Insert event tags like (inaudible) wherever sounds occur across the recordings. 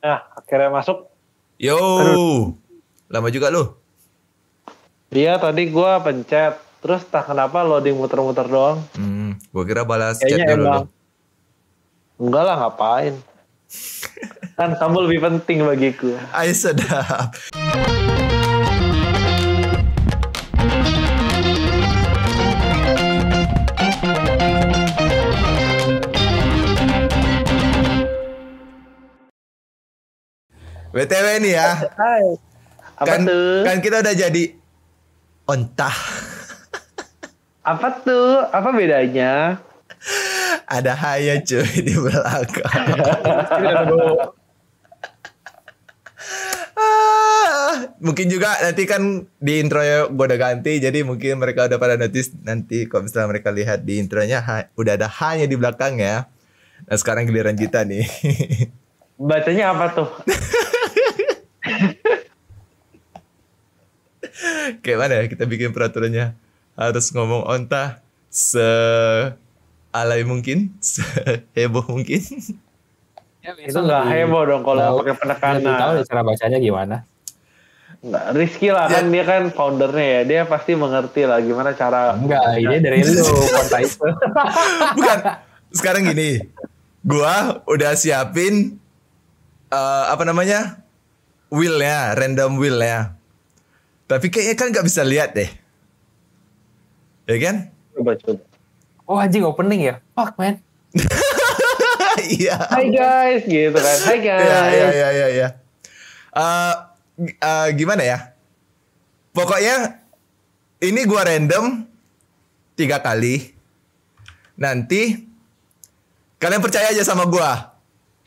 Nah, akhirnya masuk. Yo, lama juga lu. Iya, tadi gua pencet. Terus tak kenapa loading muter-muter doang. Hmm, gua kira balas chat Kayaknya dulu. emang. lu. Enggak lah, ngapain. (laughs) kan kamu lebih penting bagiku. Ay, sedap. BTW nih ya, Hai. Apa kan, tuh? kan kita udah jadi ontah. Apa tuh? Apa bedanya? Ada haya cuy di belakang. Ah, mungkin juga nanti kan di intro gue udah ganti jadi mungkin mereka udah pada notice nanti kalau misalnya mereka lihat di intronya ha- udah ada hanya di belakang ya. Nah sekarang giliran kita nih. Bacanya apa tuh? (laughs) Kayak mana ya kita bikin peraturannya harus ngomong onta se alay mungkin, heboh mungkin. Ya, Itu nggak heboh dong kalau pakai penekanan. Tahu cara bacanya gimana. Nggak, Rizky lah kan dia kan foundernya ya. Dia pasti mengerti lah gimana cara. Enggak, ini dari lu kontak itu. (laughs) Bukan. Sekarang gini. Gua udah siapin eh, apa namanya? Wheel ya, random wheel ya. Tapi kayaknya kan nggak bisa lihat deh. Ya kan? Coba coba. Oh anjing opening ya? Fuck man. (laughs) Iya. Hai guys, gitu kan. Hai (laughs) guys. Iya, iya, iya, iya, iya. Eh, g- eh, gimana ya? Pokoknya ini gua random tiga kali. Nanti kalian percaya aja sama gua.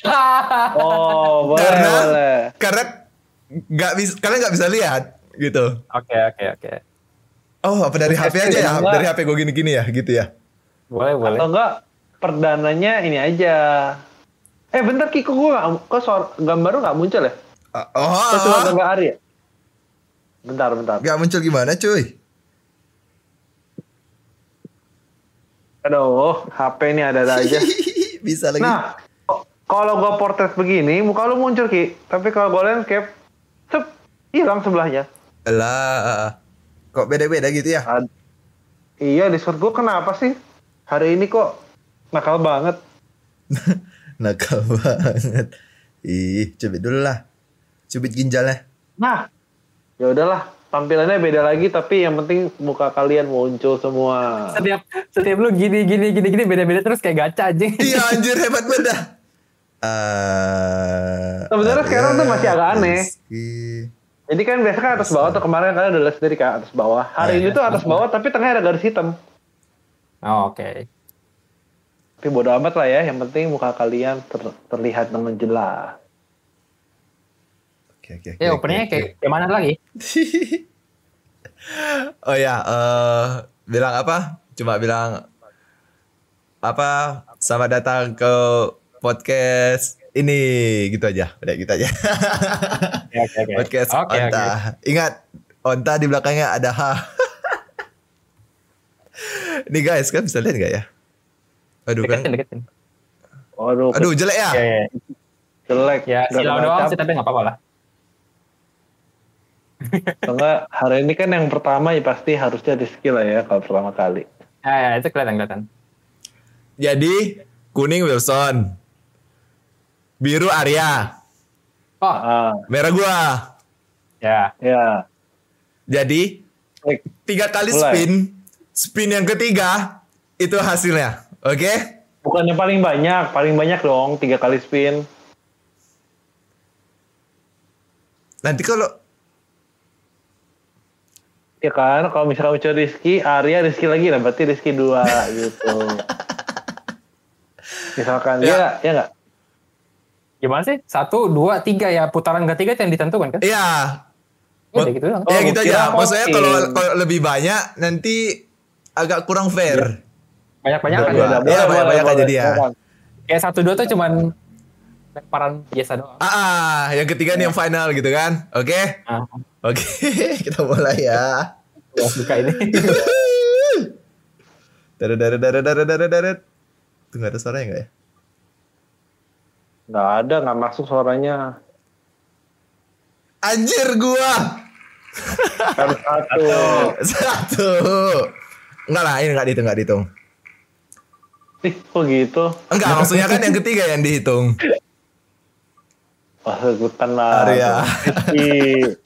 (laughs) Oh, boleh, karena boleh. karena nggak bisa kalian nggak bisa lihat gitu. Oke oke oke. Oh, apa dari HP aja ya? Enggak. Dari HP gue gini-gini ya, gitu ya. Boleh boleh. Atau enggak perdananya ini aja. Eh bentar Kiko gue gak, kok suara, gambar lu gak muncul ya? Ah, Oh, Kok cuma gambar Ari ya? Bentar, bentar. nggak muncul gimana, cuy? Aduh, HP ini ada-ada aja. (laughs) bisa lagi. Nah, kalau gue portrait begini, muka lu muncul Ki. Tapi kalau gue landscape, cep, hilang sebelahnya. Lah, kok beda-beda gitu ya? Ad- iya, Discord gue kenapa sih? Hari ini kok nakal banget. (laughs) Nakal banget. Ih, cubit dulu lah. Cubit ginjalnya. Nah, ya udahlah, tampilannya beda lagi tapi yang penting muka kalian muncul semua. Setiap setiap lu gini gini gini gini beda beda terus kayak gacha anjing. Iya (laughs) anjir hebat banget dah. Eh, Sebenarnya sekarang tuh masih agak aneh. Rizky. Jadi kan biasa kan atas bawah tuh kemarin kalian udah lihat sendiri kan atas bawah. Hari ini tuh atas bawah tapi tengahnya ada garis hitam. Oh, Oke. Tapi bodo amat lah ya, yang penting muka kalian ter- terlihat dengan jelas. Oke oke. Ya oke, openingnya oke, kayak kayak mana lagi? (laughs) Oh ya, eh bilang apa? Cuma bilang apa? Selamat datang ke podcast ini gitu aja. Udah gitu aja. Oke oke oke. podcast Oke Onta. oke. Ingat, Onta di belakangnya ada H. Nih guys, kan bisa lihat nggak ya? Aduh kan. Deketin deketin. Waduh, Aduh jelek ya. Ya ya. jelek. Ya silau doang sih tapi nggak apa-apa lah. Enggak, hari ini kan yang pertama ya pasti harusnya di skill lah ya kalau pertama kali. Ya, ya itu kelihatan kelihatan. Jadi kuning Wilson, biru Arya, Oh Ah, merah gua. ya. ya. Jadi Baik. tiga kali Mulai. spin, spin yang ketiga itu hasilnya. Oke? Bukan yang paling banyak, paling banyak dong tiga kali spin. Nanti kalau Ya kan, kalau misalnya muncul Rizky, Arya, Rizky lagi lah, berarti Rizky dua gitu. (laughs) Misalkan, Ya. ya, ya nggak? Gimana sih? Satu, dua, tiga ya putaran ketiga yang ditentukan kan? Iya, Udah gitu doang. ya Oh, gitu kira aja. Maksudnya kalau kalau lebih banyak nanti agak kurang fair. Banyak banyak kan? Ya? Iya, banyak-banyak aja dia. Kayak satu dua tuh cuman lemparan biasa doang. Ah, ah, yang ketiga nih yang final gitu kan? Oke? Ah, Oke, (laughs) kita mulai ya. suka ini. (laughs) Darat darat darat darat darat darat. Tuh nggak ada suaranya nggak ya? Nggak ada, nggak masuk suaranya. Anjir gua. Harus satu. (laughs) Satu. Enggak lah, ini enggak dihitung, enggak dihitung. Ih, kok gitu? Enggak, maksudnya kan yang ketiga yang dihitung. Wah, sebutan lah. Arya. (laughs)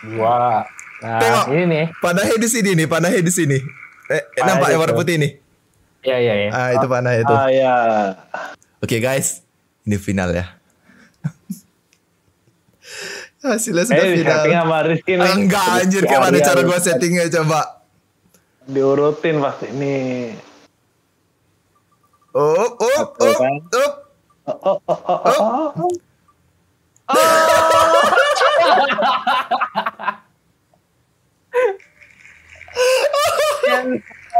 Dua. Nah, Tengok. ini nih. Panahnya di sini nih, panahnya di sini. Eh, nampak yang warna putih nih. Iya, iya, iya. Ah, itu panahnya itu. Ah ya. Oke guys, ini final ya. (laughs) Hasilnya sudah Eh, final. sama Rizky nih. Enggak anjir, kayak mana cara gua settingnya coba. Diurutin pasti ini. Up, up, Satu, up, up. Oh, oh, oh, oh, oh, oh. (laughs) (laughs)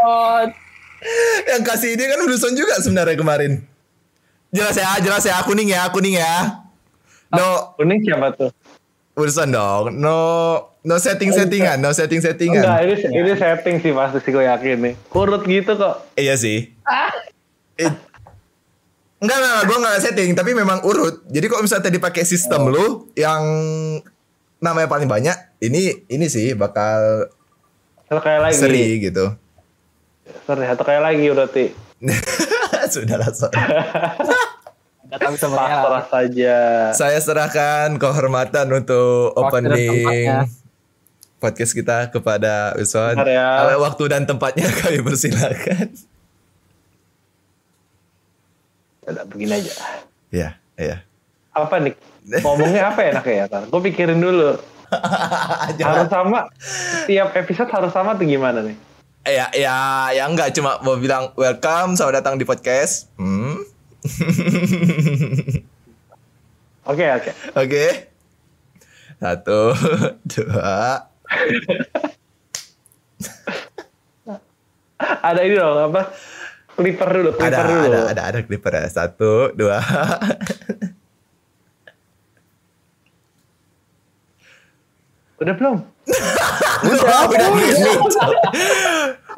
Oh, Yang kasih ini kan Wilson juga sebenarnya kemarin. Jelas ya, jelas ya, kuning ya, kuning ya. No, Kuning siapa tuh? Wilson dong. No, no setting settingan, no setting Enggak, settingan. ini ini setting sih pasti sih gue yakin nih. Kurut gitu kok. Iya sih. Eh, Enggak, enggak, gue enggak setting, tapi memang urut. Jadi kalau misalnya tadi pakai sistem lu yang namanya paling banyak, ini ini sih bakal kayak lagi. seri gitu. Seri, satu kayak lagi berarti. (laughs) Sudah lah. (laughs) Datang Pasrah semuanya. saja. Saya serahkan kehormatan untuk opening podcast kita kepada Wilson. Ya. Waktu dan tempatnya (laughs) kami persilakan. Udah begini aja. Ya, ya. Apa nih? Ngomongnya apa enaknya ya? Gue pikirin dulu. harus sama. Tiap episode harus sama tuh gimana nih? Ya, ya, ya enggak cuma mau bilang welcome, selamat datang di podcast. Hmm. (laughs) Oke, oke. Oke. Satu, (laughs) dua. (laughs) Ada ini dong, apa? Clipper dulu, Ada, clipper dulu. ada, ada, ada clipper ya. Satu, dua. Udah belum? (laughs) udah, udah gini.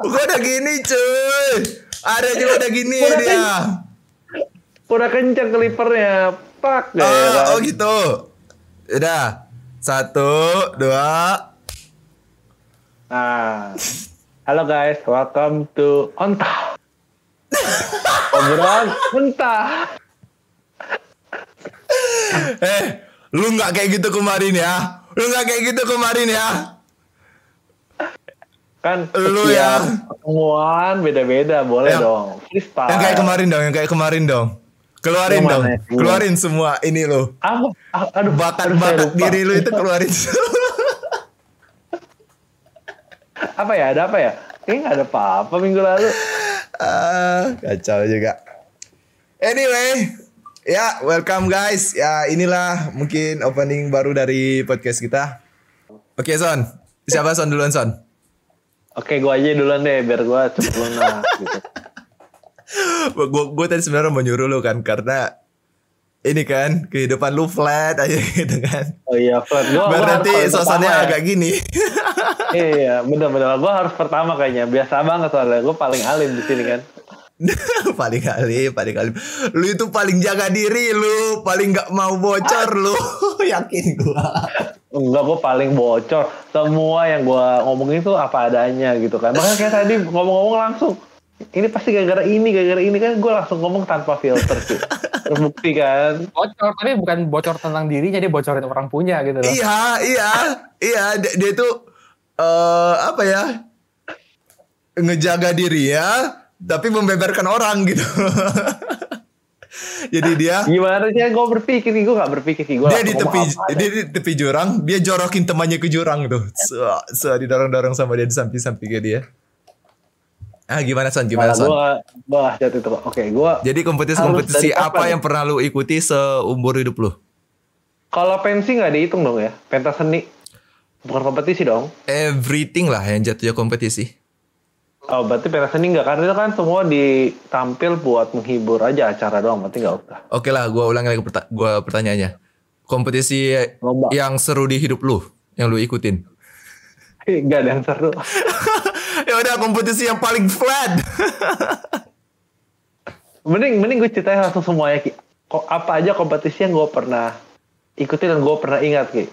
Gua udah gini, cuy. Ada juga udah gini Udah dia. Udah kenceng clippernya. Pak, ya Oh, oh gitu. Udah. Satu, dua. Nah, halo guys, welcome to Ontah. (laughs) Obrolan mentah. Eh, lu nggak kayak gitu kemarin ya? Lu nggak kayak gitu kemarin ya? Kan Lu ya. pertemuan beda-beda, boleh Yang- dong. Freestyle. Yang kayak kemarin dong, yang kayak kemarin dong. Keluarin dong? Yang keluarin semua ini lo. Apa? Ah, Aduh, Bakat-bakat diri lu itu keluarin. (laughs) Apa ya? Ada apa ya? Kayaknya nggak ada apa-apa minggu lalu. ah, kacau juga. Anyway, ya welcome guys. Ya inilah mungkin opening baru dari podcast kita. Oke Son, siapa Son duluan Son? Oke, gua aja duluan deh, biar gua cepet lunas. (laughs) gitu. gue gue tadi sebenarnya mau nyuruh lu kan karena ini kan kehidupan lu flat aja (laughs) gitu kan. Oh iya, Fred. Gua, Biar gua nanti suasananya ya. agak gini. Iya, bener-bener. Gua harus pertama kayaknya. Biasa banget soalnya. Gua paling alim di sini kan. (laughs) paling kali, paling kali. Lu itu paling jaga diri lu, paling nggak mau bocor lu. (laughs) Yakin gua. Enggak, gue paling bocor. Semua yang gue ngomongin tuh apa adanya gitu kan. Makanya kayak tadi ngomong-ngomong langsung. Ini pasti gara-gara ini, gara-gara ini kan gue langsung ngomong tanpa filter sih. Terbukti kan. Bocor, tapi bukan bocor tentang dirinya, dia bocorin orang punya gitu loh. iya, iya, iya. Dia, dia itu eh apa ya? Ngejaga diri ya, tapi membeberkan orang gitu. Jadi dia Gimana sih gue berpikir gue gak berpikir sih. Gua dia di tepi dia di tepi jurang dia jorokin temannya ke jurang tuh so, so didorong dorong sama dia di samping samping ke dia ah gimana son gimana son Gue gue jatuh itu. Oke, gue jadi kompetisi kompetisi apa yang pernah lu ikuti seumur hidup lu kalau pensi nggak dihitung dong ya. Pentas seni. Bukan kompetisi dong. everything lah yang jatuhnya kompetisi Oh, berarti pentas seni nggak. Karena itu kan semua ditampil buat menghibur aja acara doang. Berarti nggak usah. oke lah gua ulangi lagi perta- gua pertanyaannya kompetisi Lomba. yang seru di hidup lu yang lu ikutin (laughs) Nggak ada yang seru. (laughs) ya udah kompetisi yang paling flat (laughs) mending mending gue ceritain langsung semuanya Ki. Kok apa aja kompetisi yang gue pernah ikutin dan gue pernah ingat Ki.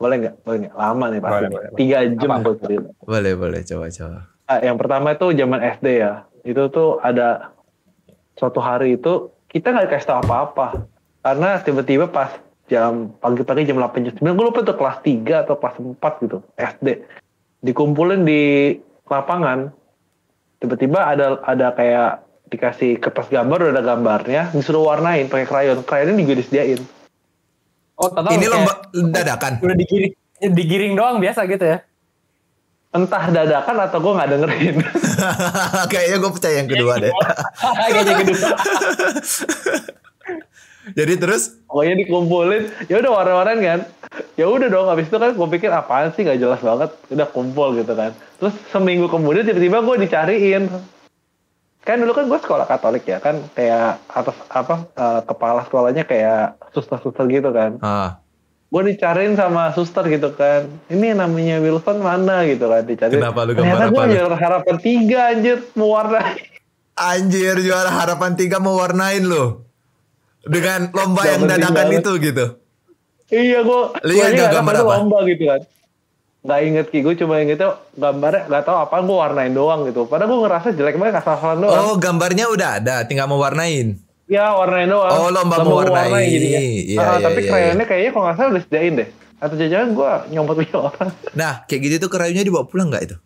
Boleh nggak? Boleh nggak? Lama nih pasti. Boleh, boleh, boleh. Tiga jam gue cerita. Boleh, boleh. Coba, coba. Ah, yang pertama itu zaman SD ya. Itu tuh ada suatu hari itu kita nggak dikasih tahu apa-apa. Karena tiba-tiba pas jam pagi-pagi jam 8 jam 9 gue lupa tuh kelas 3 atau kelas 4 gitu SD. Dikumpulin di lapangan. Tiba-tiba ada ada kayak dikasih kertas gambar udah ada gambarnya disuruh warnain pakai krayon krayonnya juga disediain Oh, tahu Ini lomba dadakan. udah digiring digiring doang biasa gitu ya. entah dadakan atau gue nggak dengerin (laughs) Kayaknya gue percaya yang kedua deh. (laughs) Kayaknya kedua. (laughs) Jadi terus pokoknya dikumpulin ya udah warna-warnain kan ya udah dong habis itu kan gue pikir apaan sih nggak jelas banget udah kumpul gitu kan terus seminggu kemudian tiba-tiba gue dicariin kan dulu kan gue sekolah Katolik ya kan kayak atas apa eh, kepala sekolahnya kayak suster-suster gitu kan. Ah, gue dicariin sama suster gitu kan. Ini namanya Wilson mana gitu kan dicariin. Kenapa lu gambar ternyata apa gue juara harapan tiga anjir mewarnai. Anjir juara harapan tiga mau warnain lo dengan lomba yang dadakan itu gitu. Iya gue ingat gak gambar apa? lomba gitu kan Gak inget Ki, gue cuma ingetnya gambarnya gak tahu apa gue warnain doang gitu. Padahal gue ngerasa jelek banget asal-asalan doang. Oh gambarnya udah ada, tinggal mau warnain. Ya warnain doang. Oh, lomba mewarnai. Iya, Ah, iya, Tapi iya, krayonnya kayaknya kalau gak salah udah sediain deh. Atau jangan gue nyompot punya orang. Nah kayak gitu tuh kerayunya dibawa pulang nggak itu?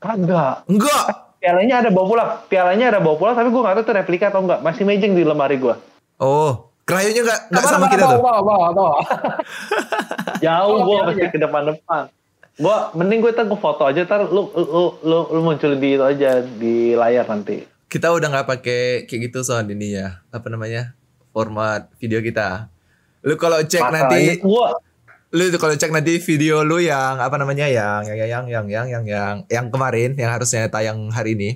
Kagak. Enggak. Pialanya ada bawa pulang. Pialanya ada bawa pulang tapi gue gak tahu itu replika atau enggak Masih mejeng di lemari gue Oh kerayunya nggak nggak sama kita tuh. apa, apa, apa. Jauh gue mesti ke depan-depan Gue mending gue ntar gue foto aja ntar lu, lu, lu, lu munculin di itu aja di layar nanti Kita udah nggak pakai kayak gitu soal ini ya. Apa namanya? Format video kita. Lu kalau cek nanti gue lu itu kalau cek nanti video lu yang apa namanya yang yang yang yang yang yang yang yang kemarin yang harusnya tayang hari ini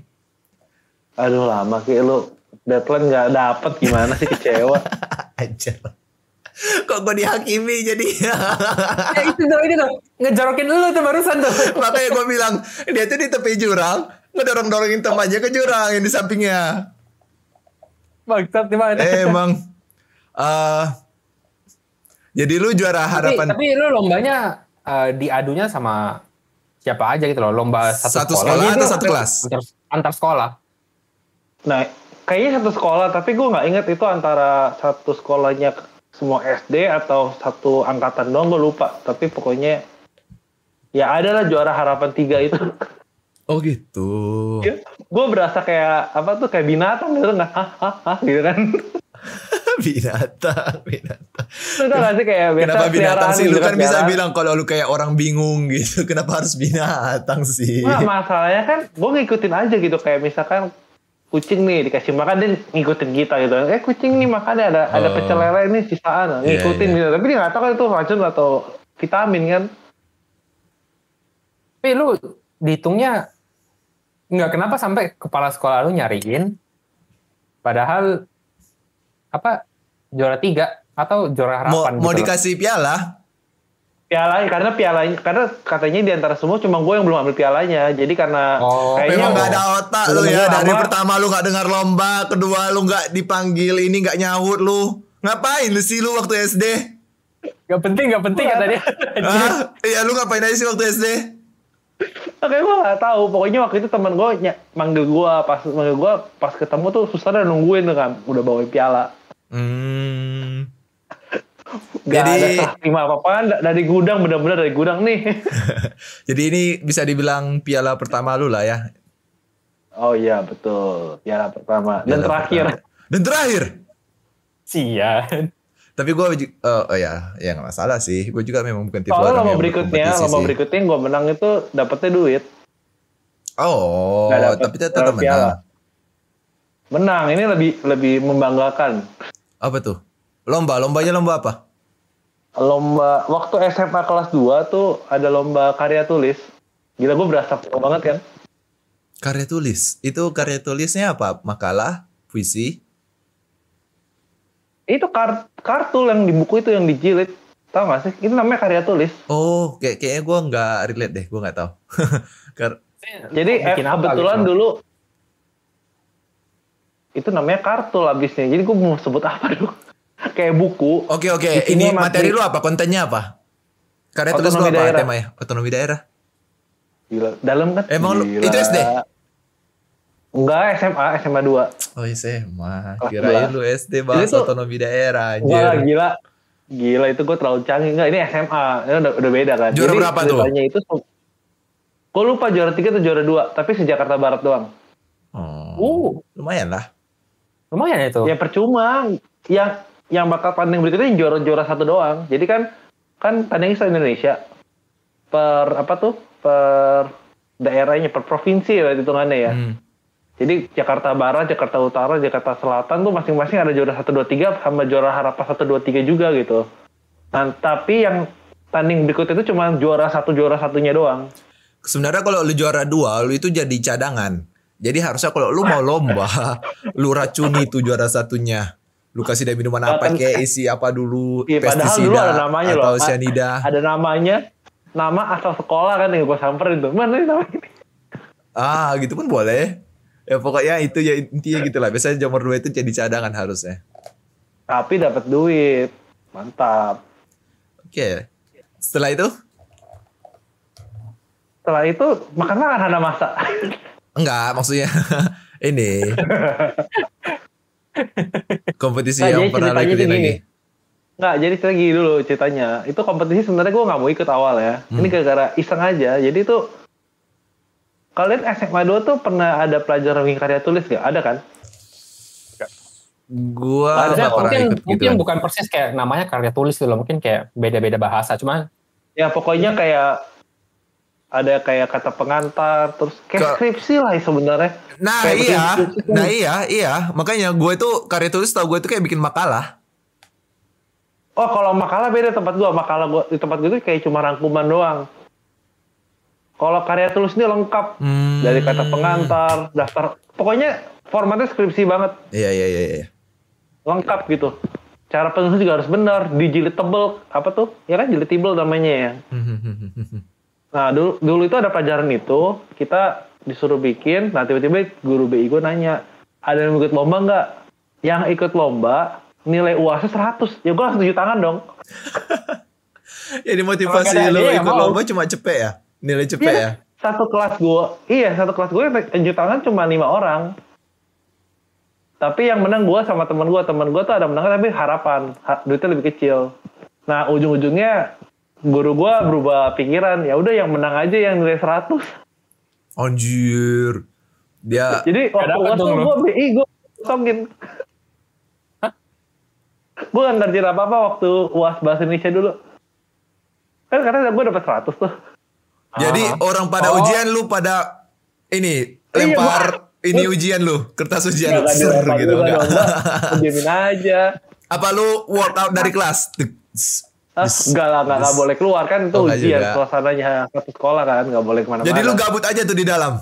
Aduh lama kayak lu deadline nggak dapet gimana sih kecewa. (laughs) aja kok gue dihakimi jadi Ya itu tuh, ini tuh. Ngejorokin lu tuh barusan tuh. (laughs) makanya gue bilang dia tuh di tepi jurang ngedorong dorongin temannya ke jurang yang di sampingnya Bangsat di mana? eh, emang eh jadi lu juara tapi, harapan tapi lu lombanya eh, diadunya sama siapa aja gitu loh. Lomba satu, Satu sekolah Gitu, atau satu kelas? Antar, antar sekolah. Nah kayaknya satu sekolah tapi gue nggak inget itu antara satu sekolahnya semua SD atau satu angkatan doang gue lupa. Tapi pokoknya ya ada lah juara harapan tiga itu. (laughs) oh gitu gue berasa kayak apa tuh kayak binatang gitu nggak hah hah hah gitu kan. (laughs) binatang binatang Lu tau gak sih kayak biasa Kenapa binatang sih? Lu kan bisa bilang kalau lu kayak orang bingung gitu. (laughs) Kenapa harus binatang sih? Nah, masalahnya kan gue ngikutin aja gitu kayak misalkan kucing nih dikasih makan dia ngikutin kita gitu. Eh kucing nih makannya ada ada Oh. pecel lele nih sisaan Iya, ngikutin iya. gitu. Tapi dia nggak tahu kan itu racun atau vitamin kan. Tapi lu dihitungnya nggak kenapa sampai kepala sekolah lu nyariin padahal apa juara tiga atau juara Mau, harapan mau gitu loh. dikasih piala? Piala karena pialanya karena katanya di antara semua cuma gue yang belum ambil pialanya. Jadi karena Oh, kayaknya Memang gak ada otak lu ya. Dari lama. pertama lu gak dengar lomba, kedua lu gak dipanggil, ini gak nyaut lu. Ngapain lu sih lu waktu SD? Gak penting gak penting kata dia. Hah? Iya lu ngapain aja sih waktu SD? Makanya gue gak tahu. Pokoknya waktu itu temen gue ny- manggil gue pas manggil gue pas ketemu tuh susah udah nungguin tuh kan udah bawain piala. Hmm. Gak Jadi- ada terima apa-apaan dari gudang bener-bener dari gudang nih. (laughs) Jadi ini bisa dibilang piala pertama lu lah ya. oh iya betul piala pertama dan Piala terakhir. pertama. Dan terakhir. Sian. Tapi gue oh, oh ya, ya gak masalah sih. Gue juga memang bukan tipe Soalnya orang lomba yang berikutnya, lomba berikutnya gue menang itu dapetnya duit. Oh, dapet tapi tetap piala. menang. Menang ini lebih lebih membanggakan. Apa tuh? Lomba, lombanya lomba apa? Lomba waktu SMA kelas 2 tuh ada lomba karya tulis. Gila gue berasa pro banget kan. Karya tulis. Itu karya tulisnya apa? Makalah, puisi. Itu kar kartu yang di buku itu yang dijilid. Tahu gak sih? Itu namanya karya tulis. Oh, kayak kayaknya gue nggak relate deh. Gue nggak tahu. (laughs) Kar- Jadi eh, kebetulan gitu? dulu itu namanya kartu habisnya. Jadi gue mau sebut apa dulu? Kayak buku. Oke oke, Isinya ini materi materi- lu apa? Kontennya apa? Karya tulis lu apa daerah. temanya? Otonomi daerah. Gila, dalam kan? Emang lu- itu SD? Enggak, SMA, SMA 2. Oh SMA, kirain lu SD bahas tuh- otonomi daerah anjir. gila. Gila itu gue terlalu canggih. Enggak, ini SMA. Ini udah, udah beda kan. Juara Jadi berapa tuh? ceritanya itu Gue lupa juara 3 atau juara 2, tapi se Jakarta Barat doang. Oh, Uh, lumayan lah. lumayan itu. Ya percuma. Yang yang bakal tanding berikutnya yang juara-juara satu doang. Jadi kan kan tandingnya se Indonesia. Per apa tuh? Per daerahnya, per provinsi lah hitungannya ya. Hmm. Jadi Jakarta Barat, Jakarta Utara, Jakarta Selatan tuh masing-masing ada juara 1 2 3 sama juara harapan 1 2 3 juga gitu. Nah, tapi yang tanding berikutnya itu cuma juara satu juara satunya doang. Sebenarnya kalau lu juara dua, lu itu jadi cadangan. Jadi harusnya kalau lu mau lomba, (laughs) lu racuni tuh juara satunya. Lu kasih dia minuman apa kayak isi apa dulu, Iya, pestisida dulu ada namanya atau loh. cyanida. Ada namanya, nama asal sekolah kan yang gue samperin tuh. Mana nih namanya? Ah, gitu pun boleh. Ya pokoknya itu ya intinya gitu lah. Biasanya nomor dua itu jadi cadangan harusnya. Tapi dapat duit. Mantap. Oke. Setelah itu? Setelah itu makan makan ada masa. Enggak, maksudnya (laughs) ini. (laughs) Kompetisi Nah, yang jadi pernah ceritanya ikutin lagi. gini. Nggak, jadi cerita gini dulu ceritanya. Itu kompetisi sebenarnya gue nggak mau ikut awal ya. Ini gara-gara iseng aja. Jadi tuh kalian SMA 2 tuh pernah ada pelajaran bikin karya tulis gak? Ada kan? Gua Ada, nggak pernah mungkin ikut gitu. mungkin bukan persis kayak namanya karya tulis gitu loh. Mungkin kayak beda-beda bahasa. Cuman Ya pokoknya kayak ada kayak kata pengantar, terus kayak Ke- skripsi lah sebenarnya. Nah Kayak iya, kan. nah iya, iya. Makanya gue itu karya tulis tau gue itu kayak bikin makalah. Oh kalau makalah beda tempat gua. Makalah gua di tempat gua itu kayak cuma rangkuman doang. Kalau karya tulis ini lengkap Hmm. dari kata pengantar, daftar, pokoknya formatnya skripsi banget, Iya iya iya. iya. lengkap gitu. Cara penulis juga harus benar, dijilid tebel, apa tuh? Ya kan jilid tebel namanya ya. Nah dulu, dulu itu ada pelajaran itu, kita disuruh bikin, nah tiba-tiba guru BI gue nanya, ada yang ikut lomba nggak? Yang ikut lomba, nilai UASnya 100. Ya gue langsung tujuh tangan dong. (laughs) Jadi motivasi lu ya ikut mau. lomba cuma cepet ya? Nilai cepet Iya, ya? Satu kelas gue, iya satu kelas gue yang tujuh tangan cuma lima orang. Tapi yang menang gue sama teman gue, teman gue tuh ada menang tapi harapan, ha- duitnya lebih kecil. Nah ujung-ujungnya guru gue berubah pikiran, ya udah yang menang aja yang nilai 100. Anjir. Dia Jadi waktu tuh gue BI gue kosongin. gue gak ngerjain apa-apa waktu UAS bahasa Indonesia dulu. Kan karena gue dapet 100 tuh. jadi orang pada Oh. ujian lu pada ini Iya, lempar ini ujian lu, kertas ujian lu. Gak Ser, gitu enggak. (laughs) Diamin aja. Apa lu workout dari kelas? Ah, enggak lah, enggak, enggak boleh keluar kan itu Oh, ujian juga. suasananya satu sekolah kan, enggak boleh ke mana-mana. Jadi lu gabut aja tuh di dalam.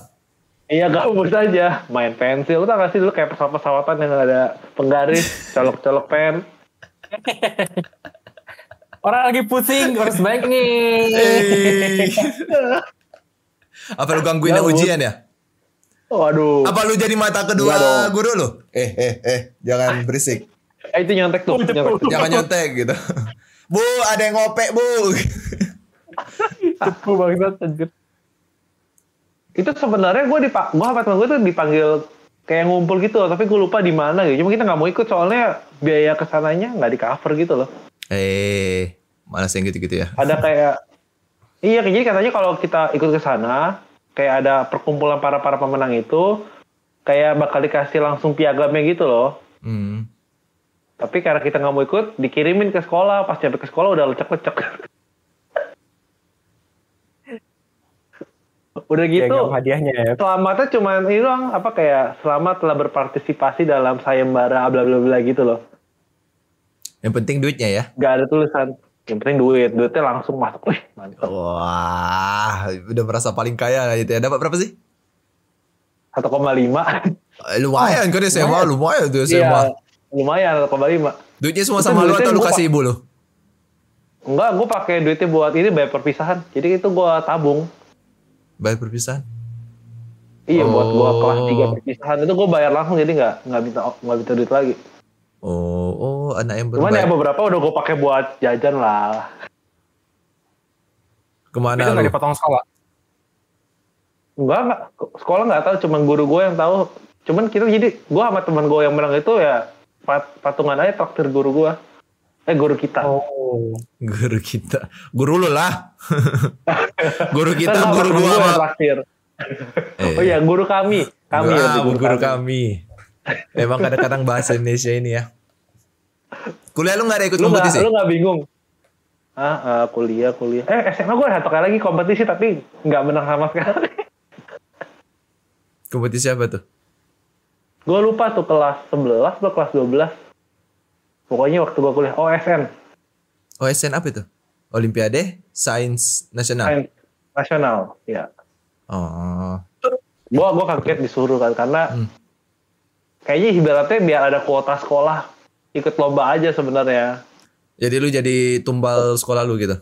Iya gabut aja, main pensil. Lu tau gak sih dulu kayak pesawat-pesawatan yang ada penggaris, (laughs) colok-colok pen. orang lagi pusing harus baik nih. Apa lu gangguin yang Gabut. ujian ya? Waduh, Apa lu jadi mata kedua guru lu? Eh eh eh, jangan berisik. eh, itu nyontek tuh. nyontek tuh. Jangan nyontek gitu. Bu, ada yang ngopek, Bu. Cepu banget anjir. Itu sebenarnya gue dipak, gue temen gue tuh dipanggil kayak ngumpul gitu, loh, tapi gue lupa di mana gitu. Cuma kita nggak mau ikut soalnya biaya ke sananya nggak di cover gitu loh. Eh, malas yang gitu-gitu ya. ada kayak iya jadi katanya kalau kita ikut ke sana kayak ada perkumpulan para para pemenang itu kayak bakal dikasih langsung piagamnya gitu loh Hmm. Tapi karena kita nggak mau ikut dikirimin ke sekolah. Pas sampai ke sekolah udah lecek-lecek. (laughs) Udah gitu Piagam hadiahnya ya. selamatnya cuman ini doang. Apa kayak selamat telah berpartisipasi dalam sayembara bla bla bla gitu loh. Yang penting duitnya ya. nggak ada tulisan. Yang penting duit. Duitnya langsung masuk. Wih mantap. Wah, udah merasa paling kaya lah gitu ya. Dapat berapa sih? 1,5 Eh, lumayan kan SMA, lumayan. Tuh SMA. Iya, lumayan 1,5. Duitnya semua Itu sama lu atau lu kasih ibu lu? Enggak, gue pakai duitnya buat ini bayar perpisahan. Jadi itu gue tabung. Bayar perpisahan. Iya buat gua Oh. kelas 3 perpisahan itu gua bayar langsung jadi nggak nggak minta nggak minta duit lagi. Oh, oh anak yang Cuman ya beberapa udah gua pakai buat jajan lah. Ke mana itu nggak lu? dipotong sekolah. Enggak enggak sekolah nggak tahu cuman guru gua yang tahu. Cuman kita jadi gua sama teman gua yang menang itu ya pat, patungan aja traktir guru gua. Eh guru kita. Oh. (laughs) Guru kita. Guru lu lah. (laughs) guru kita, sama guru gua traktir. Eh, Oh iya guru kami. Kami ah, lebih guru, kami. Emang kadang-kadang bahasa Indonesia ini ya. Kuliah lu gak ada ikut Lu kompetisi? lu nggak bingung? Ah, ah, kuliah kuliah. Eh SMA gua ada satu kali lagi kompetisi tapi nggak menang sama sekali. Kompetisi apa tuh? Gue lupa tuh kelas 11 atau kelas 12. Pokoknya waktu gue kuliah OSN, OSN apa itu? Olimpiade Sains Nasional. Sains Nasional. Ya. Oh. Gue gua kaget disuruh kan karena Hmm. kayaknya ibaratnya biar ada kuota sekolah ikut lomba aja sebenarnya. Jadi lu jadi tumbal sekolah lu gitu.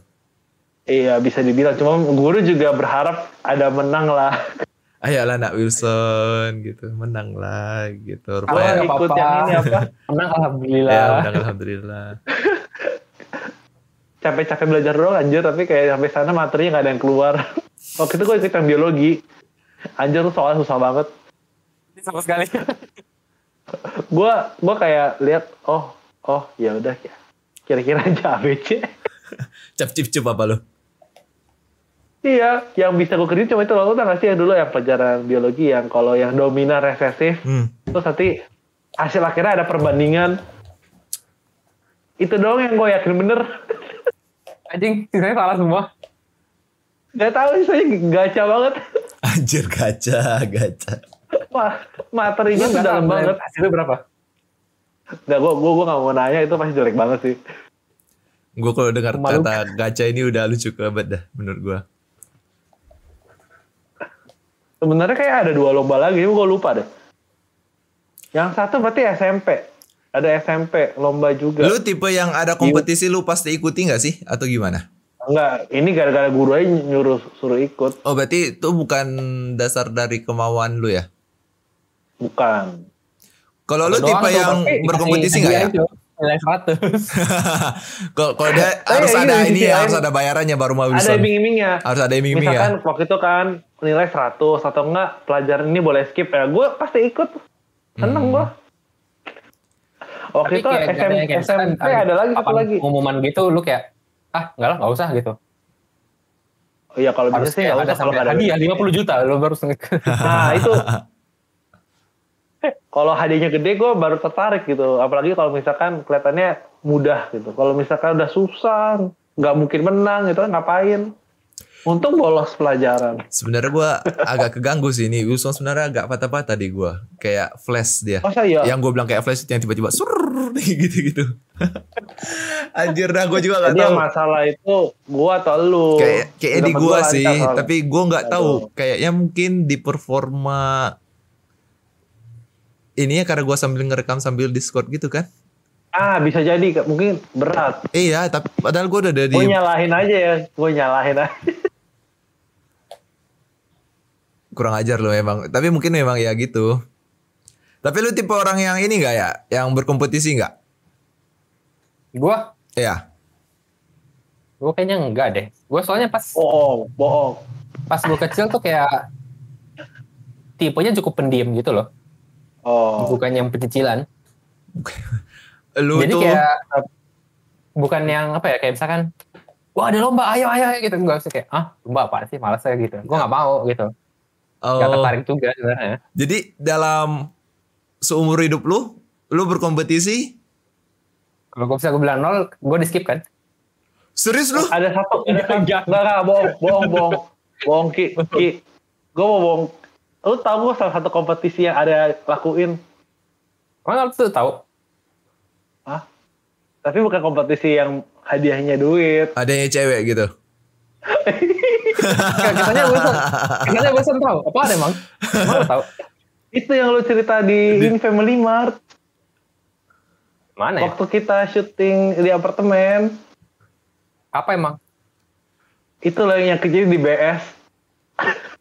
Iya bisa dibilang. Cuma guru juga berharap ada menang lah. (laughs) Ayolah nak Wilson gitu, menang lah gitu. Rupanya ikut apa-apa. yang ini apa? (laughs) Menang alhamdulillah. ya menang alhamdulillah. (laughs) Capek-capek belajar doang anjir tapi kayak sampai sana materinya nggak ada yang keluar. (laughs) Waktu itu gue ikut yang biologi. Anjir tuh soalnya susah banget. Sama sekali. gue gue kayak lihat oh oh ya udah ya kira-kira aja ABC Cap cip cup apa lu? Iya yang bisa gue kerjain cuma itu lo tau gak sih yang dulu yang pelajaran biologi yang kalau yang dominan resesif Hmm. terus nanti hasil akhirnya ada perbandingan itu doang yang gue yakin bener (laughs) Anjing, sisanya salah semua. Gak tahu sih saya gacha banget (laughs) Anjir gacha, gacha. Wah, materinya tuh dalam banget Hasilnya berapa? Gak, gue gue gue gak mau nanya itu pasti jelek banget sih Gue kalau dengar kata gacha ini udah lucu banget dah menurut gue. Sebenarnya kayak ada dua lomba lagi, gue lupa deh. Yang satu berarti SMP. Ada SMP, lomba juga. Lu tipe yang ada kompetisi lu pasti ikuti gak sih? Atau gimana? Enggak, ini gara-gara guru aja nyuruh suruh ikut. Oh berarti itu bukan dasar dari kemauan lu ya? Bukan. Kalau lu tipe yang berkompetisi nggak ya? Nilai 100. Kalau kalau dia harus ada ini ya, harus ada bayarannya baru mau Ada Wilson. iming-imingnya. Harus ada iming-iming ya. Misalkan waktu itu kan nilai 100 atau enggak pelajaran ini boleh skip ya. Gue pasti ikut. Seneng Hmm. gue. Waktu Tapi itu kayak SM, kayak SMP misalkan ada lagi satu lagi. Pengumuman gitu lu kayak ah enggak lah enggak usah gitu. Oh iya kalau bisa sih nggak ada sampai nggak ada. hadiah 50 juta lu baru. (laughs) Nah itu. Kalau hadiahnya gede gue baru tertarik gitu. Apalagi kalau misalkan kelihatannya mudah gitu. Kalau misalkan udah susah, nggak mungkin menang gitu kan ngapain. Untung bolos pelajaran. Sebenarnya gue agak keganggu sih ini. Wilson sebenarnya agak patah-patah di gue. Kayak flash dia. Masa iya? Yang gue bilang kayak flash itu yang tiba-tiba sur (laughs) gitu-gitu. Anjir dah gue juga gak Jadi tahu. yang masalah itu gua atau lu. Kayak kayaknya di gue gua sih, tapi gue nggak tahu. Kayaknya mungkin di performa ini ya karena gue sambil ngerekam sambil Discord gitu kan. Ah bisa jadi mungkin berat. Iya, tapi padahal gue udah ada di Gue nyalahin aja ya. Gue nyalahin aja. (laughs) kurang ajar loh emang. Tapi mungkin memang ya gitu. Tapi lu tipe orang yang ini gak ya? Yang berkompetisi gak? gua Iya. gua kayaknya enggak deh. Gua soalnya pas Bohong, bohong. pas gua kecil tuh kayak tipenya cukup pendiam gitu loh. Oh. Bukan yang pecicilan. (laughs) Lu Jadi tuh kayak eh, bukan yang apa ya kayak misalkan wah ada lomba ayo ayo ayo," gitu enggak sih kayak ah lomba apa sih malas saya gitu. Gua nggak mau gitu. Gak oh, tertarik juga sebenarnya. jadi dalam seumur hidup lu, lu berkompetisi? Kalau gue bisa gue bilang nol, gue di skip kan. Serius lu? Ada satu. Enggak, enggak, bohong, bohong, bohong. Bohong, Ki. Ki. Gue mau bohong. Lu tau gue salah satu kompetisi yang ada lakuin? Emang lu tuh tahu? Hah? Tapi bukan kompetisi yang hadiahnya duit. (laughs) Adanya cewek gitu. Kayak Katanya gue katanya gue tahu. Apa ada emang? Emang lu tahu? Itu yang lu cerita di, ini Family Mart. Mana ya? Waktu kita syuting di apartemen. Apa emang? Itu lah yang kejadian di BS. (laughs)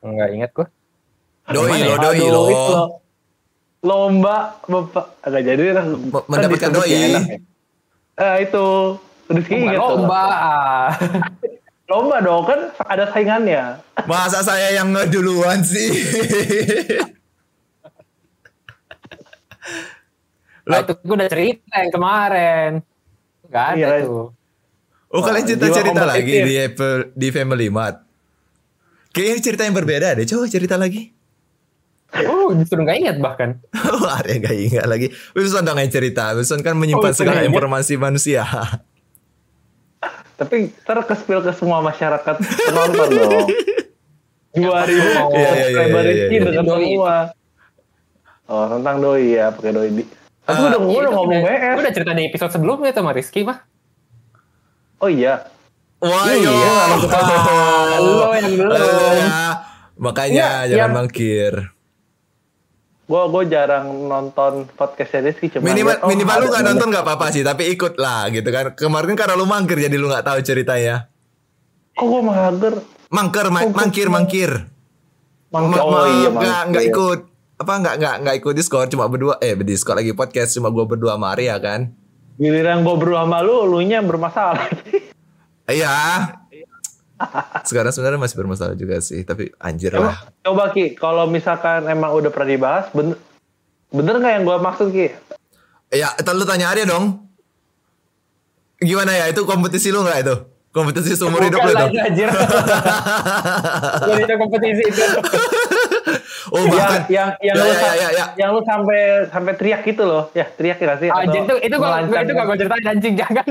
Enggak inget gue. Doi Gimana lo, ya? doi lo. Lomba bapak agak jadi kan Me- mendapatkan disebut doi. ya. Eh itu Rizky tuh. lomba. Lomba dong kan ada saingannya. Masa saya yang ngeduluan sih? Nah, itu gue udah cerita yang kemarin. Gak ada Iya. tuh. Oh kalian cerita-cerita lagi di Apple, di Family Mart. Kayaknya cerita yang berbeda deh. Coba cerita lagi. Oh, justru gak inget bahkan. Oh, (laughs) ada yang gak ingat lagi. Wilson dong yang cerita. Wilson kan menyimpan Oh, segala ingat. informasi manusia. (laughs) Tapi ntar ke semua masyarakat penonton dong. (laughs) 2000 Iya, iya, iya, subscriber iya, Rizky iya. dengan Doi. semua. Oh tentang doi ya pakai doi di. Tapi Ah, udah gue udah ngomong WR. udah cerita di episode sebelumnya sama Rizky mah. Oh iya. Wah, Iya. Lo yang belum. Ya, makanya Iya, jangan yang- mangkir. Gue gue jarang nonton podcastnya Rizky cuma Minimal liat, oh, minimal lu ada gak namanya. nonton gak apa-apa sih, tapi ikut lah gitu kan. Kemarin karena lu mangkir jadi lu gak tahu ceritanya. Kok gue mangkir, gua- mangkir. Mangga, Ma- oh iya nggak nggak iya. ikut apa nggak nggak nggak ikut Discord cuma berdua eh di Discord lagi podcast cuma gua berdua sama Arya kan Giliran gue berdua sama lu, lu nya bermasalah. (laughs) iya sekarang sebenarnya masih bermasalah juga sih tapi anjir lah coba Ki, kalau misalkan emang udah pernah dibahas, bener, bener nggak yang gue maksud Ki? ya lu tanya Arya dong gimana ya itu kompetisi lu nggak itu kompetisi seumur hidup lu Bukan itu lagi anjir. (laughs) Kompetisi itu. Oh yang bahkan yang yang ya, lu ya, ya, ya. yang lu sampai sampai teriak gitu loh, ya teriak ya sih? Anjir itu itu gue melancang- itu gak gue ceritain anjing jangan.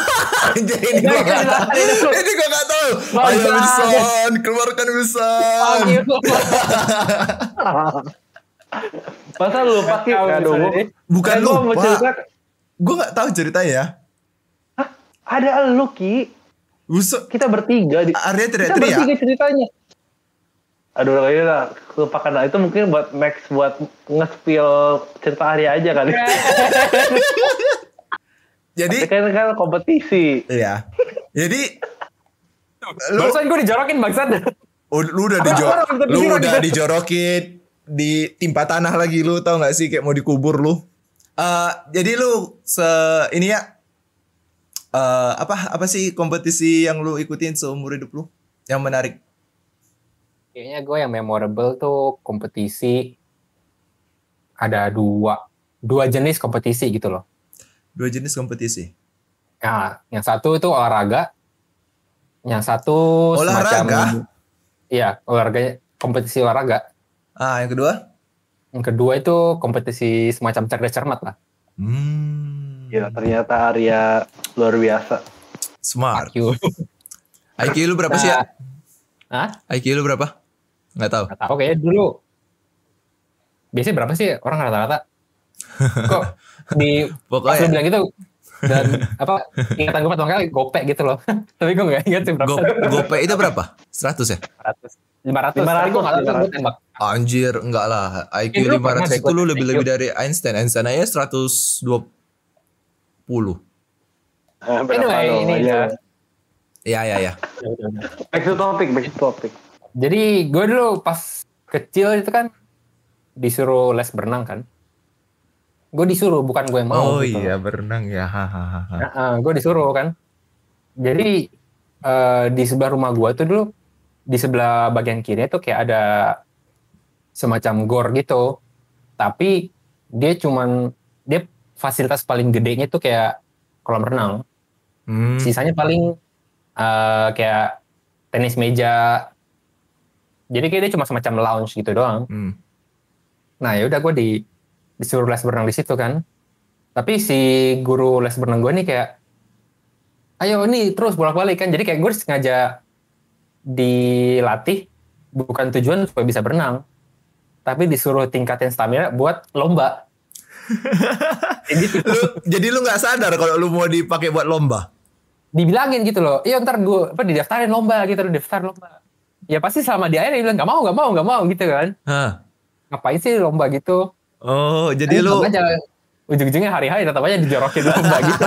(laughs) anjir ini gua nggak tahu ini gua nggak tahu ayo. Wilson keluarkan Wilson (laughs) Masa lu lupa gua- Bukan Kayak gua mau lupa. cerita, gua nggak tahu ceritanya Hah? ada lu Ki, Wilson kita bertiga di Arya kita teriak-teriak bertiga ceritanya. Aduh, kayaknya lah, lupakan lah. Itu mungkin buat Max buat nge-spill cerita Arya aja kali. (laughs) jadi kan kan kompetisi. Iya. Jadi lu, Barusan gue dijorokin bangsat. oh, lu udah Orang- dijor orang udah lu udah gitu. dijorokin di timpa tanah lagi lu tau gak sih kayak mau dikubur lu. Eh jadi lu se ini ya eh apa apa sih kompetisi yang lu ikutin seumur hidup lu yang menarik? Kayaknya gue yang memorable tuh kompetisi ada dua dua jenis kompetisi gitu loh. Dua jenis kompetisi. Nah, yang satu itu olahraga, yang satu Olahraga? semacam iya olahraga kompetisi olahraga. Ah, yang kedua? Yang kedua itu kompetisi semacam cerdas cermat lah. Hmm. Ya ternyata Arya luar biasa. Smart. Q. IQ lu berapa sih ya? Hah? IQ lu berapa? Nggak tahu. Gak tahu kayaknya dulu. Biasanya berapa sih orang rata-rata? Kok di (laughs) pas Pokoknya lu bilang gitu dan apa ingatan gue pertama kali gopek gitu loh. (laughs) Tapi gue gak ingat sih berapa. Go, GoPay itu berapa? 100 ya? 500. 500. Tapi gue gak tahu gue tembak. Anjir, enggak lah. IQ Itu lu pernah 500 deh itu lu lebih-lebih dari Einstein. Einstein aja 120. Eh, berapa Anyway, ini Ayo. Ya, ya, ya. Back to topic, back to topic. Jadi gue dulu pas kecil itu kan disuruh les berenang kan. Gue disuruh bukan gue yang mau. Oh gitu. iya, berenang ya. Hahaha. gue disuruh kan. Jadi eh, di sebelah rumah gue tuh dulu di sebelah bagian kiri itu kayak ada semacam gor gitu. Tapi dia cuman dia fasilitas paling gedenya tuh kayak kolam renang. Hmm. Sisanya paling eh, kayak tenis meja. Jadi kayak dia cuma semacam lounge gitu doang. Hmm. Nah ya udah gue di disuruh les berenang di situ kan. Tapi si guru les berenang gue nih kayak, ayo ini terus bolak-balik kan. Jadi kayak gue sengaja dilatih bukan tujuan supaya bisa berenang, tapi disuruh tingkatin stamina buat lomba. (laughs) Kayak gitu. Lu jadi lu nggak sadar kalau lu mau dipakai buat lomba. Dibilangin gitu loh, iya ntar gue apa didaftarin lomba gitu, daftar lomba. Ya pasti selama di akhir dia bilang nggak mau, nggak mau, nggak mau gitu kan. Hah. Ngapain sih lomba gitu? Oh, jadi lu aja ujung-ujungnya hari-hari tetap aja dijorokin lomba gitu.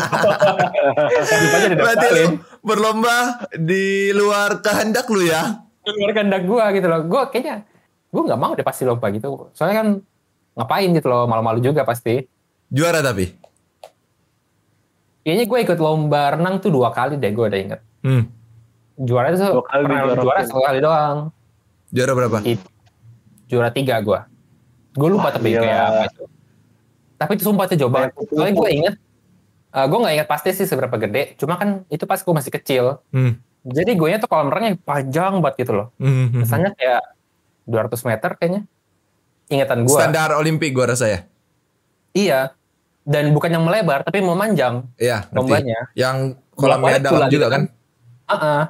(laughs) berarti lu berlomba di luar kehendak lu ya. di luar kehendak gue gitu loh gue kayaknya gue nggak mau deh pasti lomba gitu soalnya kan ngapain gitu loh malu-malu juga pasti Juara tapi. kayaknya gue ikut lomba renang tuh dua kali deh gue udah inget Hmm. Juara itu Dua kali juara satu kali doang Juara berapa? It- juara tiga gue gue lupa Wah, tapi gila. kayak apa itu tapi itu sumpah itu jauh banget Kayak soalnya gue inget eh, gue nggak inget pasti sih seberapa gede cuma kan itu pas gue masih kecil Hmm. jadi gue nya tuh kolam renangnya panjang banget gitu loh Hmm, hmm, hmm. Misalnya kayak 200 meter kayaknya. Ingatan gua. Standar Olimpik gua rasa ya. Iya. Dan bukan yang melebar tapi memanjang Iya, ngerti. lombanya. Yang kolamnya dalam juga gitu kan? Heeh.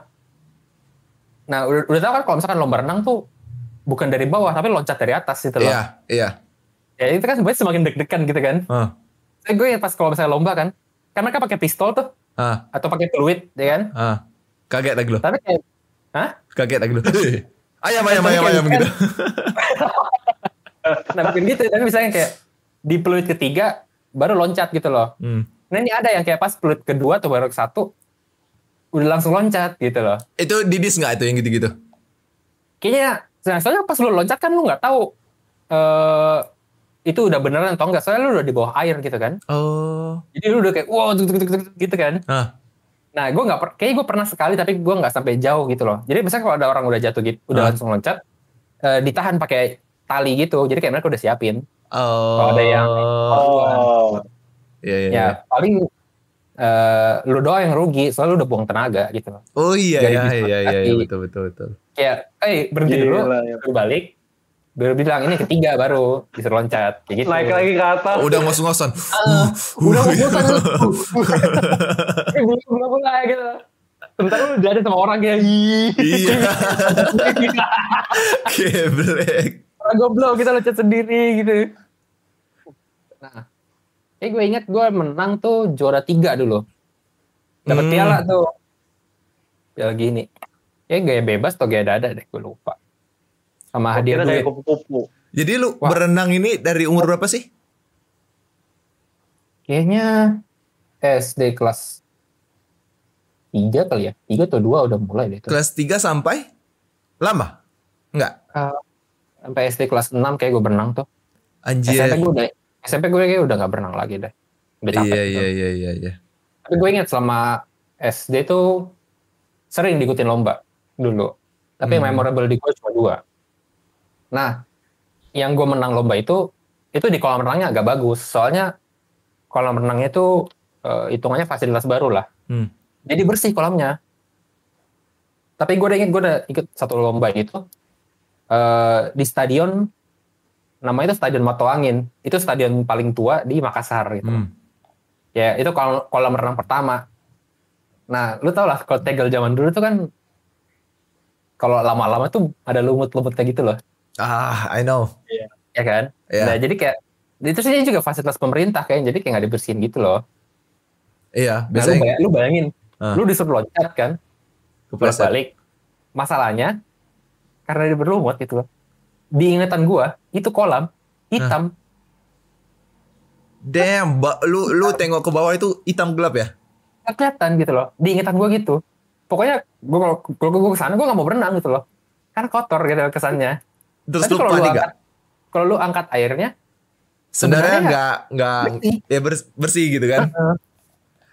Nah, udah, udah tahu kan kalau misalkan lomba renang tuh bukan dari bawah tapi loncat dari atas gitu loh. Iya, iya. Ya itu kan sebenarnya semakin deg-degan gitu kan. Ah, Saya gue pas kalau misalnya lomba kan, kan mereka pakai pistol tuh ah, atau pakai peluit ya kan. ah. Kaget lagi lo. Tapi kayak Hah? Kaget lagi lo. (laughs) ayam, ayam, ayam, ayam kan- gitu. (laughs) Nah, bukan gitu, tapi misalnya kayak di peluit ketiga baru loncat gitu loh. Hmm. Nah ini ada yang kayak pas peluit kedua atau baru ke satu udah langsung loncat gitu loh. Itu didis nggak itu yang gitu-gitu? Kayaknya nah, soalnya pas lu loncat kan lu nggak tahu eh itu udah beneran atau enggak. Soalnya lu udah di bawah air gitu kan. Oh. Jadi lu udah kayak wow tuk, tuk, tuk, tuk, gitu kan. Ah, Nah gue nggak per- kayaknya gue pernah sekali tapi gue nggak sampai jauh gitu loh. Jadi misalnya kalau ada orang udah jatuh gitu, udah Ah. langsung loncat, eh, ditahan pakai tali gitu. Jadi kayak mereka udah siapin. oh. Kalau ada yang- Oh. Iya, iya, Ya iya. paling eh lu doang yang rugi soalnya lu udah buang tenaga gitu. Oh iya, Dari iya, iya, iya, iya, betul, betul, betul. kayak eh berhenti dulu Gila, ya. baru balik baru bilang ini ketiga baru disuruh loncat kayak gitu Naik lagi ke atas. Oh, udah ngos-ngosan. Ah, udah Uh, bosan Eh, (laughs) belum belum mulai gitu sebentar lu udah ada sama orang kayak Iya. (laughs) Geblek. orang goblok kita loncat sendiri gitu nah kayak gue inget gue menang tuh juara tiga dulu dapat Hmm. piala tuh piala gini kayak gaya bebas atau gaya dada deh gue lupa sama hadiah Kira duit kupu-kupu. Jadi lu Wah. berenang ini dari umur berapa sih? Kayaknya SD kelas 3 kali ya. 3 atau 2 udah mulai deh itu. Kelas 3 sampai lama? Enggak. Sampai SD kelas 6 kayak gue berenang tuh. SMP Anjir. gue udah SMP gue kayak udah gak berenang lagi deh. Udah capek. Iya, tuh. iya, iya, iya, iya. Tapi gue ingat selama SD tuh sering diikutin lomba dulu. Tapi yang Hmm. memorable di gue cuma dua. Nah, yang gue menang lomba itu, itu di kolam renangnya agak bagus. Soalnya kolam renangnya itu eh, hitungannya fasilitas baru lah. Hmm. Jadi bersih kolamnya. Tapi gue udah inget, gue udah ikut satu lomba gitu. eh, di stadion, namanya itu Stadion Mato Angin. Itu stadion paling tua di Makassar gitu. Hmm. Ya, itu kolam, kolam renang pertama. Nah, lu tau lah, kalau tegel zaman dulu tuh kan, kalau lama-lama tuh ada lumut-lumutnya gitu loh. Ah, I know. Ya kan? Iya. Nah, jadi kayak, itu sih juga fasilitas pemerintah kayak jadi kayak nggak dibersihin gitu loh. Iya, Nah, lu, biasanya bay- lu bayangin, Ah. lu disuruh loncat kan, kepleset. balik. Masalahnya, karena dia berlumut gitu loh. Di ingatan gua, itu kolam, hitam. Damn, ba- lu lu tengok ke bawah itu hitam gelap ya? nggak kelihatan gitu loh. Di ingatan gua gitu. Pokoknya gua kalau gua ke sana gua nggak mau berenang gitu loh. Karena kotor gitu kesannya. Terus Tapi lu kalau lu panik angkat, gak? kalau lu angkat airnya, Sebenarnya nggak nggak bersih. ya bers- bersih gitu kan?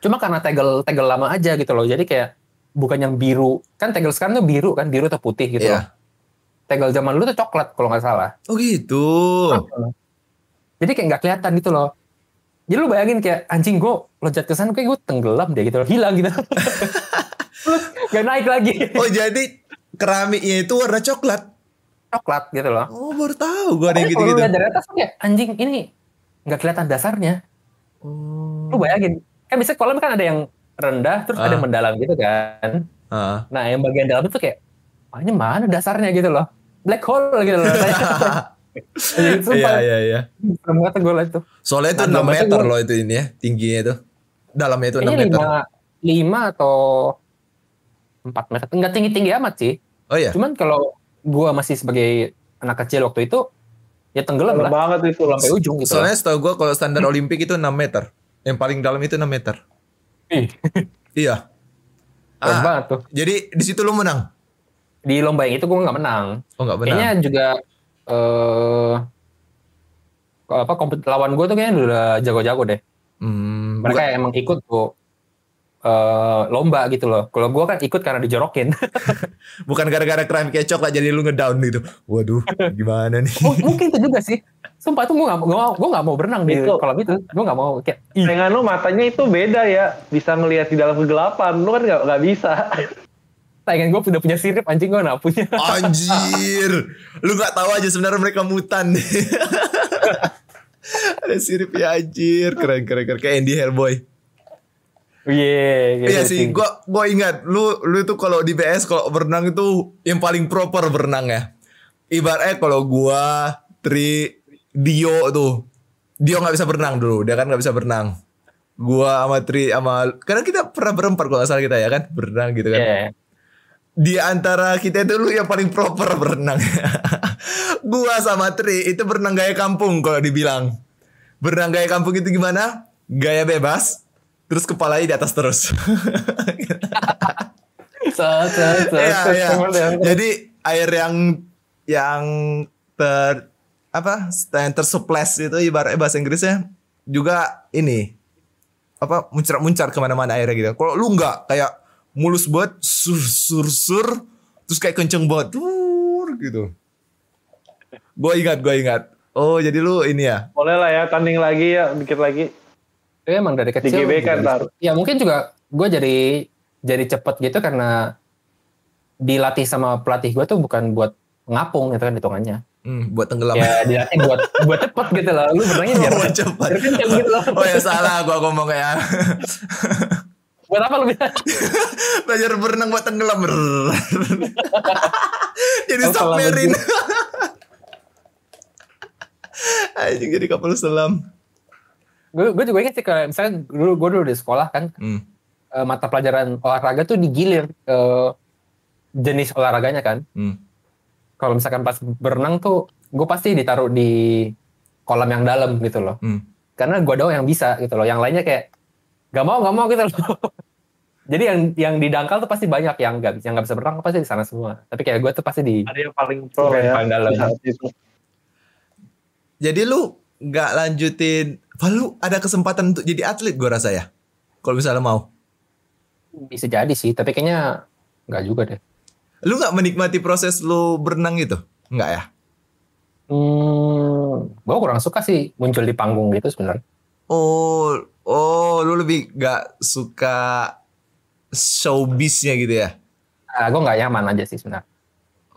cuma karena tegel tegel lama aja gitu loh. Jadi kayak bukan yang biru. Kan tegel sekarang tuh biru kan, biru atau putih gitu loh. Tegel zaman dulu tuh coklat kalau nggak salah. Oh gitu. Jadi kayak nggak kelihatan gitu loh. Jadi lu bayangin kayak anjing gue loncat ke sana kayak gue tenggelam deh gitu loh. Hilang gitu. (laughs) Gak naik lagi. Oh jadi keramiknya itu warna coklat. Coklat gitu loh. Oh baru tahu gua ada yang kalau gitu-gitu. lihat dari atas kayak anjing ini nggak kelihatan dasarnya. Oh. Lu bayangin. Kan bisa kolam kan ada yang rendah terus ada Ah. yang mendalam gitu kan. Ah. Nah yang bagian dalam itu kayak "Wah, ini mana dasarnya gitu loh. Black hole gitu loh. (laughs) Jadi Iya iya iya. serem banget gue liat tuh. Soalnya itu 6 Nah, dalam meter loh itu ini ya, tingginya itu. Dalamnya itu 6 Kayaknya meter. lima, lima atau empat meter. Enggak tinggi-tinggi amat sih. Oh iya. Cuman kalau gua masih sebagai anak kecil waktu itu, ya tenggelam Dalam lah. banget itu. Sampai ujung gitu. Soalnya setahu gua kalau standar Olimpik itu 6 meter. Yang paling dalam itu 6 meter. Iya. Ah, banget tuh. jadi di situ lu menang. Di lomba yang itu gue nggak menang. Oh nggak benar. Kayaknya juga eh apa kompet lawan gue tuh kayaknya udah jago-jago deh. Hmm, Mereka bukan, emang ikut tuh eh lomba gitu loh. Kalau gue kan ikut karena dijorokin. (laughs) bukan gara-gara crime kecok lah jadi lu ngedown gitu. Waduh, gimana nih? M- Mungkin itu juga sih. Sumpah tuh gue gak, gua, gua gak mau berenang di kolam itu. Gue gak mau kayak Dengan lu matanya itu beda ya, bisa ngelihat di dalam kegelapan. Lu kan nggak nggak bisa. Saingan gue udah punya sirip anjing gue gak punya. Anjir, lu nggak tahu aja sebenarnya mereka mutan. (laughs) Ada sirip ya anjir, keren keren keren kayak Andy Hellboy. Iya, gitu Iya sih, gua gua ingat lu lu itu kalau di BS kalau berenang itu yang paling proper berenang ya. Ibaratnya kalau gua Tri Dio tuh. Dio nggak bisa berenang dulu, dia kan nggak bisa berenang. Gua sama Tri sama karena kita pernah berempat kalau nggak salah kita ya kan berenang gitu kan. Iya. Di antara kita itu lu yang paling proper berenang. (laughs) gua sama Tri itu berenang gaya kampung kalau dibilang. Berenang gaya kampung itu gimana? Gaya bebas, terus kepalanya di atas terus. (laughs) Iya, iya. Jadi air yang yang ter apa yang tersuples itu ibaratnya bahasa Inggrisnya juga ini apa muncar-muncar ke mana-mana airnya gitu. Kalau lu nggak kayak mulus banget sur sur sur terus kayak kenceng banget tur gitu. Gue ingat, gue ingat. Oh jadi lu ini ya? Boleh lah ya, tanding lagi ya, dikit lagi. Dia emang dari kecil. Di GBK juga ntar. Ya mungkin juga gue jadi jadi cepet gitu karena dilatih sama pelatih gue tuh bukan buat ngapung gitu kan hitungannya. Hmm, buat tenggelam. Ya dilatih buat (laughs) buat cepet gitu loh. Lu berenangnya biar buat cepat. biar kenceng gitu loh. Oh ya salah gua ngomong ya. (laughs) Buat apa lu bilang? (laughs) Belajar berenang buat tenggelam. (laughs) Jadi Oh, submarine. (laughs) Anjing jadi kapal selam. gue gue juga ingat sih kalau misalnya dulu gue dulu di sekolah kan Hmm. eh, mata pelajaran olahraga tuh digilir ke jenis olahraganya kan. Hmm. Kalau misalkan pas berenang tuh gue pasti ditaruh di kolam yang dalam gitu loh. Hmm. Karena gue doang yang bisa gitu loh. Yang lainnya kayak gak mau gak mau gitu loh. (laughs) Jadi yang yang di dangkal tuh pasti banyak yang gak yang nggak bisa berenang pasti di sana semua. Tapi kayak gue tuh pasti di Ada yang paling pro Yang ya. paling dalam. Jadi lu nggak lanjutin, lu ada kesempatan untuk jadi atlet gua rasa ya. Kalau misalnya mau. bisa jadi sih. Tapi kayaknya nggak juga deh. Lu nggak menikmati proses lu berenang gitu? Nggak ya? Hmm, gue kurang suka sih muncul di panggung gitu sebenarnya. Oh, oh, lu lebih nggak suka showbiznya gitu ya? Ah, gue nggak nyaman aja sih sebenarnya.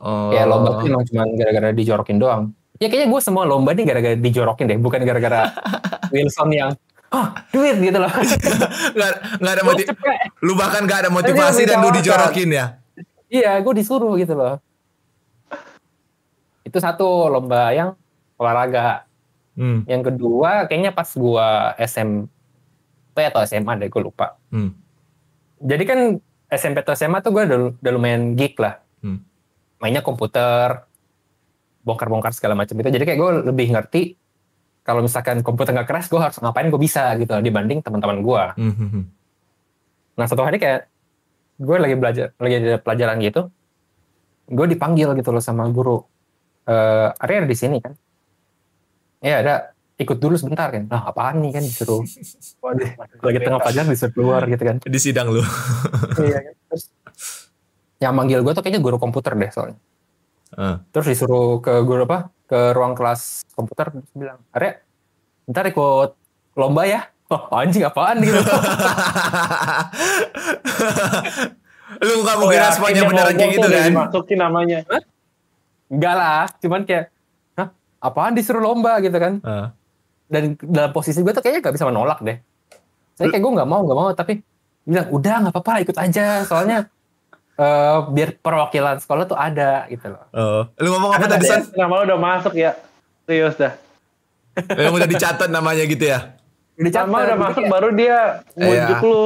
Oh. Ya lomba tuh emang cuma gara-gara dijorokin doang. Ya kayaknya gue semua lomba nih gara-gara dijorokin deh, bukan gara-gara (laughs) Wilson yang ah duit gitu loh. (laughs) nggak nggak ada motiv lu bahkan nggak ada motivasi dan lu dijorokin ya Iya, gue disuruh gitu loh. Itu satu lomba yang olahraga. hmm. Yang kedua kayaknya pas gue SMP atau SMA deh, gue lupa. Hmm. Jadi kan SMP atau SMA tuh gue udah, udah lumayan geek lah. Hmm. Mainnya komputer, bongkar-bongkar segala macam itu. Jadi kayak gue lebih ngerti kalau misalkan komputer nggak keras, gue harus ngapain gue bisa gitu dibanding teman-teman gue. Hmm, hmm, hmm. Nah satu hari kayak gue lagi belajar, lagi ada pelajaran gitu, gue dipanggil gitu loh sama guru. Eh, Arya ada di sini kan? Ya ada, ikut dulu sebentar kan. Nah apaan nih kan disuruh. (laughs) Waduh, Lagi tengah pelajaran disuruh keluar gitu kan. di sidang lu Iya kan. Terus yang manggil gue tuh kayaknya guru komputer deh soalnya. Ah. Terus disuruh ke guru apa? Ke ruang kelas komputer terus bilang, Arya, ntar ikut lomba ya. Oh, anjing apaan gitu. (laughs) lu nggak Oh, mungkin yakin responnya beneran kayak gitu kan Dimasukin namanya. Enggak lah, cuman kayak, Hah, apaan disuruh lomba gitu kan. Ah. Dan dalam posisi gue tuh kayaknya gak bisa menolak deh. Saya kayak gue gak mau, gak mau, tapi bilang, udah gak apa-apa ikut aja. Soalnya eh, biar perwakilan sekolah tuh ada gitu loh. Oh. lu ngomong apa tadi san Nama lu udah masuk ya. Serius dah. (laughs) yang udah dicatat namanya gitu ya Dicatat, Nama udah jadi masuk baru dia ngunjuk Iya. lu.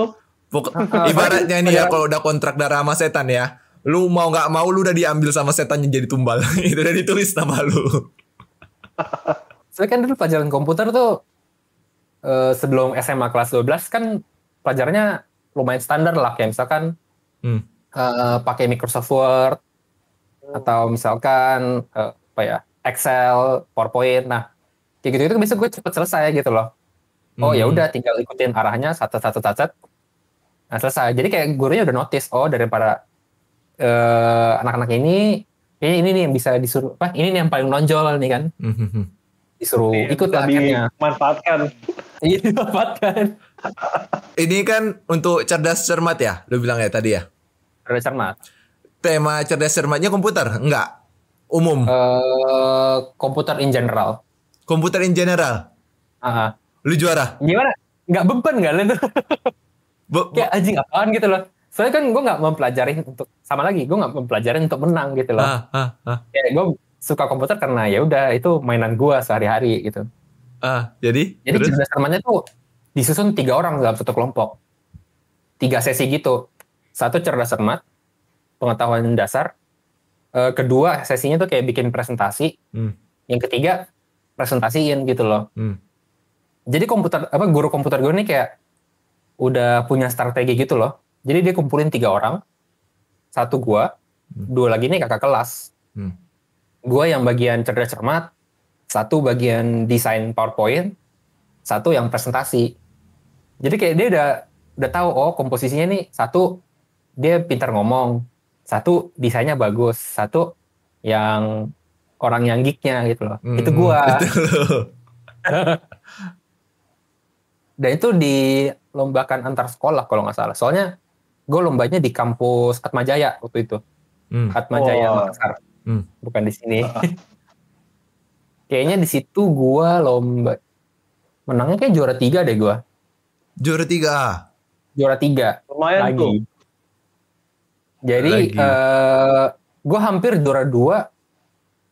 Pok- Ah, (laughs) ibaratnya nih ya kalau udah kontrak darah sama setan ya lu mau nggak mau lu udah diambil sama setan jadi tumbal (laughs) itu udah ditulis nama lu Soalnya kan dulu pelajaran komputer tuh eh, sebelum SMA kelas 12 kan pelajarannya lumayan standar lah kayak misalkan Hmm. eh, pakai Microsoft Word, atau misalkan eh, apa ya Excel, PowerPoint. Nah, kayak gitu itu bisa gue cepet selesai gitu loh. Oh ya Hmm. udah tinggal ikutin arahnya satu satu satu Nah selesai. Jadi kayak gurunya udah notice oh daripada eh, anak-anak ini ini ini nih yang bisa disuruh apa ini nih yang paling menonjol nih kan Mhm. Disuruh (laughs) Iya, ikut lah akhirnya. dimanfaatkan. Iya dimanfaatkan. Ini kan untuk cerdas cermat ya, lu bilang ya tadi ya. Ada cermat. Tema cerdas cermatnya komputer? Enggak. Umum. Eh, komputer in general. Komputer in general. Ah, Lu juara. gimana? Nggak beban nggak lu (laughs) tuh? Bo- Kayak anjing apaan gitu loh. Soalnya kan gue nggak mempelajari untuk sama lagi gue nggak mempelajari untuk menang gitu loh. ah, ah, ah, Kayak gue suka komputer karena ya udah itu mainan gue sehari-hari gitu. ah. Jadi? Jadi Terus? cerdas cermatnya tuh disusun tiga orang dalam satu kelompok. Tiga sesi gitu. Satu cerdas cermat, pengetahuan dasar. Eh, kedua sesinya tuh kayak bikin presentasi. Hmm. Yang ketiga presentasiin gitu loh. Hmm. Jadi komputer apa guru komputer gue nih kayak udah punya strategi gitu loh. Jadi dia kumpulin tiga orang, satu gua, dua lagi nih kakak kelas. Hmm. Gua yang bagian cerdas cermat, satu bagian desain PowerPoint, satu yang presentasi. Jadi kayak dia udah udah tahu oh komposisinya nih satu dia pintar ngomong, satu desainnya bagus, satu yang orang yang geeknya gitu loh. Itu Hmm, gua. (laughs) Itu lu. (laughs) Dan itu dilombakan antar sekolah kalau nggak salah. Soalnya gue lombanya di kampus Atmajaya waktu itu. Hmm. Atmajaya Wah. Makassar. Hmm. Bukan di sini. (laughs) Kayaknya di situ gue lomba menangnya kayak juara tiga deh gue. Juara tiga. Juara tiga Lumayan lagi. tuh. Jadi Lagi. gue hampir juara dua.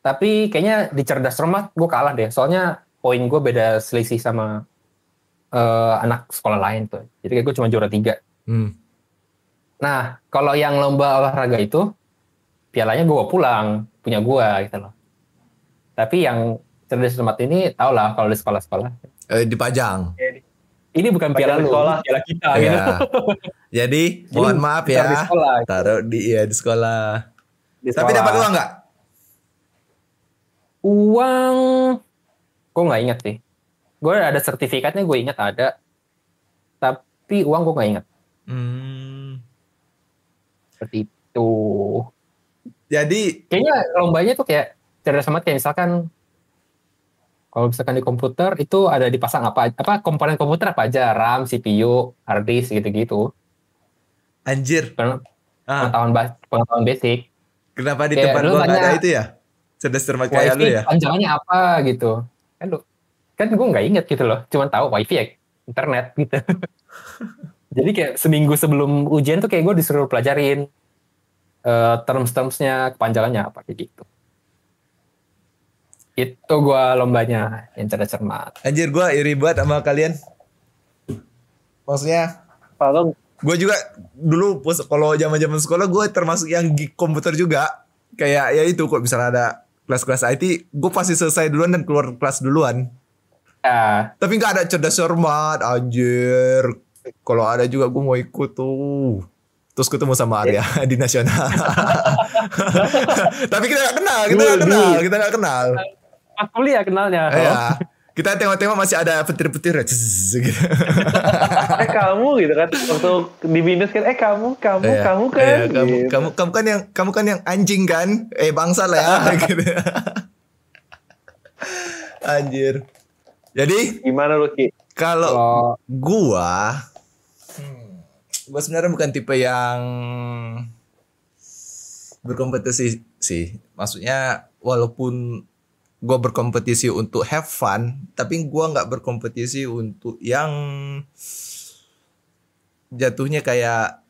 Tapi kayaknya di cerdas cermat gue kalah deh. Soalnya poin gue beda selisih sama eh, anak sekolah lain tuh. Jadi kayak gue cuma juara tiga. Hmm. Nah, kalau yang lomba olahraga itu, pialanya gue pulang, punya gue gitu loh. Tapi yang cerdas cermat ini, tau lah kalau di sekolah-sekolah. Eh, dipajang. Ini bukan piala lu, sekolah. piala kita gitu. (laughs) Ya. Jadi mohon maaf Taruh di ya. sekolah. Taruh di ya di sekolah. Di Tapi sekolah. dapat uang nggak? Uang, gue nggak inget sih. Gue ada sertifikatnya, gue ingat ada. Tapi uang gue nggak ingat. Hmm. Seperti itu. Jadi Kayaknya lombanya tuh kayak cerdas cermat kayak misalkan kalau misalkan di komputer itu ada dipasang apa apa komponen komputer apa aja RAM, CPU, hard disk gitu-gitu. anjir. Karena Ah, pengetahuan bas- pengetahuan basic. kenapa di Kayak tempat gua nggak ada itu ya? Cerdas cermat kayak lu ya? panjangannya apa gitu. Kan lu kan gue nggak inget gitu loh. Cuman tahu wifi ya internet gitu. (laughs) Jadi kayak seminggu sebelum ujian tuh kayak gue disuruh pelajarin eh, terms-termsnya, kepanjangannya apa kayak gitu. Itu gue lombanya yang cerdas cermat. Anjir gua iri banget sama kalian. Maksudnya Kalau gue juga dulu kalau zaman zaman sekolah gue termasuk yang geek komputer juga kayak ya itu kok misalnya ada kelas-kelas IT gue pasti selesai duluan dan keluar kelas duluan Ya, tapi nggak ada cerdas cermat anjir kalau ada juga gue mau ikut tuh terus ketemu sama Arya (laughs) di nasional. (laughs) Tapi kita gak kenal kita gak kenal kita gak kenal. Pas kuliah kenalnya. ya kita tengok-tengok masih ada petir-petir gitu. (laughs) eh kamu gitu kan. Waktu di binus kan eh kamu kamu Iya, kamu kan iya, kamu, gitu. kamu kamu kan yang kamu kan yang anjing kan? Eh bangsa lah ya gitu. anjir. Jadi gimana lu ki kalau Kalau gua gua sebenarnya bukan tipe yang berkompetisi sih. Maksudnya walaupun gua berkompetisi untuk have fun tapi gua nggak berkompetisi untuk yang jatuhnya kayak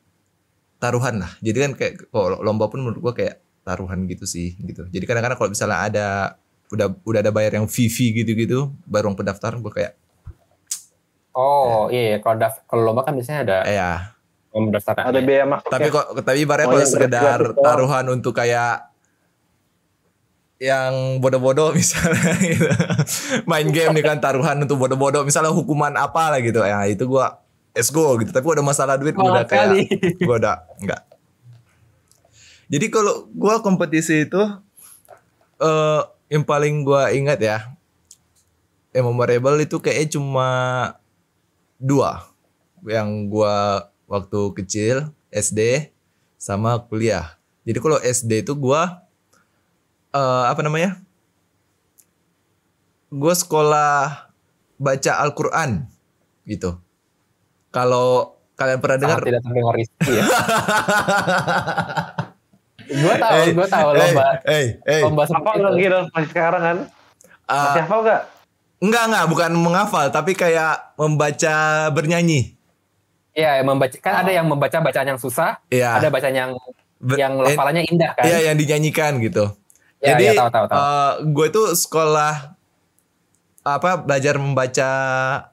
taruhan lah. Jadi kan kayak kalau lomba pun menurut gua kayak taruhan gitu sih gitu. Jadi kadang-kadang kalau misalnya ada udah udah ada bayar yang VV gitu-gitu baru pendaftaran gua kayak oh iya, iya. kalau kalau lomba kan biasanya ada eh, ya pendaftaran. ada biaya masuk tapi ya? kok tapi ibaratnya kalau sekedar taruhan untuk kayak yang bodoh-bodoh misalnya (laughs) gitu. main game nih kan taruhan untuk bodoh-bodoh misalnya hukuman apa lah gitu ya itu gua let's go gitu tapi udah masalah duit gua udah kayak gua udah enggak Jadi kalau gua kompetisi itu eh yang paling gua ingat ya yang memorable itu kayaknya cuma dua yang gua waktu kecil SD sama kuliah. Jadi kalau SD itu gua eh apa namanya? Gua sekolah baca Al-Qur'an gitu. Kalau kalian pernah dengar tidak terdengar risky ya. (laughs) gue tahu, Eh, gue tahu eh, lomba eh, eh. lomba Apa seperti nggak itu. kira masih sekarang kan? Ah, Masih hafal gak? enggak enggak bukan menghafal tapi kayak membaca bernyanyi. Iya, membaca kan ada yang membaca bacaan yang susah, Iya. ada bacaan yang Ber- yang eh, lafalannya indah kan. Iya yang dinyanyikan gitu. Ya, Jadi ya, tahu, tahu, tahu. gue tuh sekolah apa belajar membaca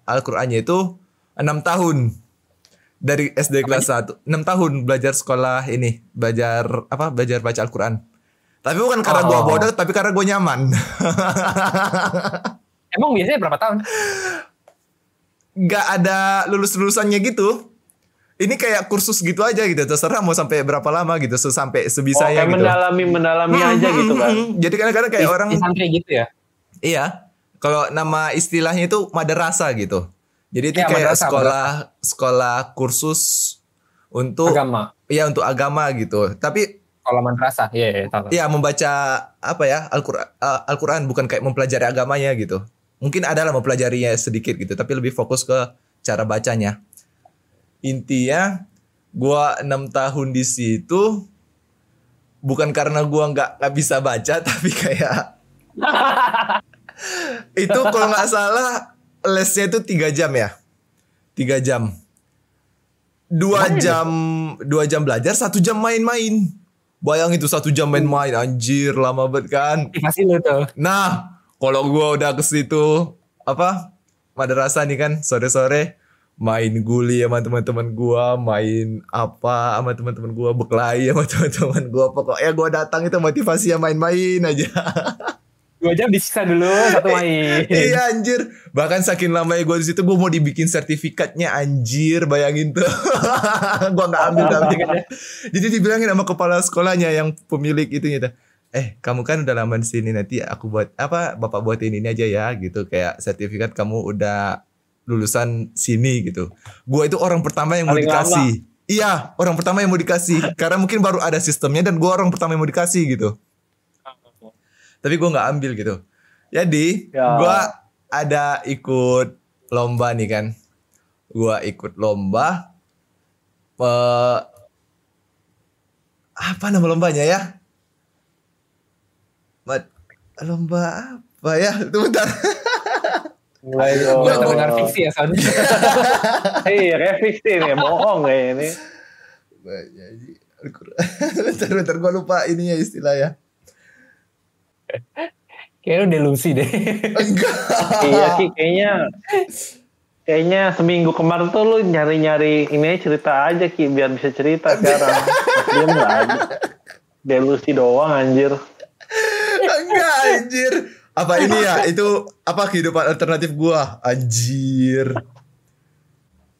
Al-Qur'annya itu enam tahun dari SD kelas 1 6 tahun belajar sekolah ini belajar apa belajar baca Al-Qur'an tapi bukan karena gue Oh. bodoh tapi karena gue nyaman (laughs) Emang biasanya berapa tahun? nggak ada lulus lulusannya gitu ini kayak kursus gitu aja gitu terserah mau sampai berapa lama gitu sampai Oh, sebisanya kayak gitu mendalami mendalami aja gitu kan? jadi kadang-kadang kayak Di- orang di santri gitu ya. Iya. Kalau nama istilahnya itu madrasah gitu. Jadi itu Iya, kayak madrasah, sekolah sekolah kursus untuk Agama. iya untuk agama gitu. Tapi Kalau madrasah, iya, iya, tahu. tahu. ya membaca apa ya Al-Qur'an eh, Al-Qur'an bukan kayak mempelajari agamanya gitu. Mungkin adalah mempelajarinya sedikit gitu, tapi lebih fokus ke cara bacanya. Intinya gua enam tahun di situ bukan karena gua nggak nggak bisa baca (laughs) tapi kayak (laughs) itu kalau nggak salah lesnya itu tiga jam ya? Tiga jam. Dua ya? jam dua jam belajar satu jam main-main. Bayang itu satu jam main-main anjir lama banget kan? Motivasi lu tuh. nah kalau gua udah ke situ apa? Madrasah nih kan sore-sore main guli sama teman-teman gua, main apa sama teman-teman gua, berkelahi sama (laughs) teman-teman gua. Pokoknya gua datang itu motivasi ya main-main aja. (laughs) Dua jam disisa dulu, satu (laughs) main. iya anjir. Bahkan saking lamanya gue di situ gue mau dibikin sertifikatnya anjir, bayangin tuh. gua nggak ambil tapi. Jadi dibilangin sama kepala sekolahnya yang pemilik itu gitu. Eh, kamu kan udah lama di sini nanti aku buat apa? Bapak buatin ini aja ya gitu kayak sertifikat kamu udah lulusan sini gitu. Gua itu orang pertama yang mau Paling dikasih. Iya, orang pertama yang mau dikasih karena mungkin baru ada sistemnya dan gua orang pertama yang mau dikasih gitu. Tapi gua nggak ambil gitu. Jadi Ya. gua ada ikut lomba nih kan. Gua ikut lomba. eh, apa nama lombanya ya? Lomba apa ya? Tunggu bentar. (laughs) Mulai Nggak, terdengar fiksi ya, Son. (laughs) Iya, kayak fiksi nih, bohong kayak ini. Jadi Al-Quran. (laughs) bentar, bentar, gue lupa ininya istilahnya. Kayaknya lu delusi deh. (laughs) Enggak. iya, Ki, kayaknya kayaknya seminggu kemarin tuh lu nyari-nyari ini cerita aja Ki biar bisa cerita sekarang. Dia nggak ada. Delusi doang anjir. Enggak anjir. Apa ini ya? Itu apa kehidupan alternatif gua? Anjir.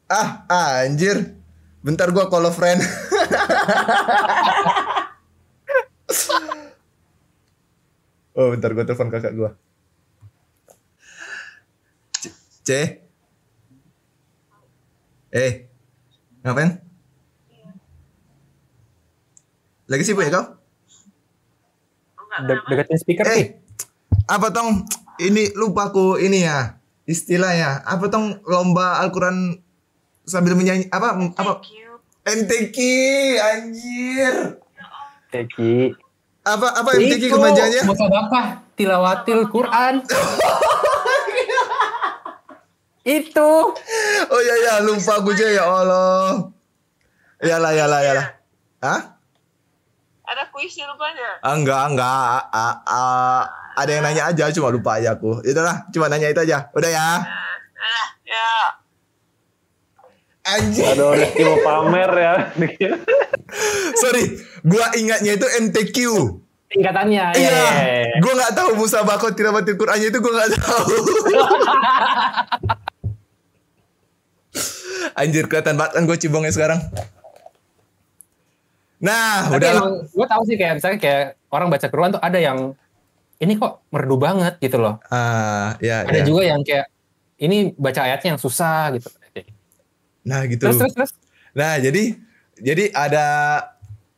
Ah, anjir. Bentar gua call a friend. (laughs) oh, bentar gua telepon kakak gua. C. C. Eh. Ngapain? Lagi sibuk ya kau? De- deketin speaker Eh, sih. Apa tong? Ini lupa aku ini ya istilahnya. Apa tong lomba Al-Quran sambil menyanyi apa apa MTQ anjir. Ki. Apa apa MTQ kemanjaannya? Musabakah tilawatil Quran. Itu. Oh iya ya lupa aku aja ya Allah. Iyalah iyalah iyalah. Hah? Ada kuisnya rupanya. Ah, enggak enggak. Ah, ah, ada yang nanya aja cuma lupa aja aku. Itulah cuma nanya itu aja. Udah ya. Ya. Anjir. Aduh, Rizky mau pamer ya. (laughs) Sorry, gua ingatnya itu MTQ. Tingkatannya. Iya, Iya. iya, iya. gue nggak tahu Musa Bakot tilawatil Qurannya itu gue nggak tahu. (laughs) Anjir kelihatan banget kan gue cibongnya sekarang. Nah, Tapi udah gue tahu sih kayak misalnya kayak orang baca keruan tuh ada yang ini kok merdu banget gitu loh. Ah, ya, Ada ya. juga yang kayak ini baca ayatnya yang susah gitu. Nah, gitu. Terus terus terus. Nah, jadi jadi ada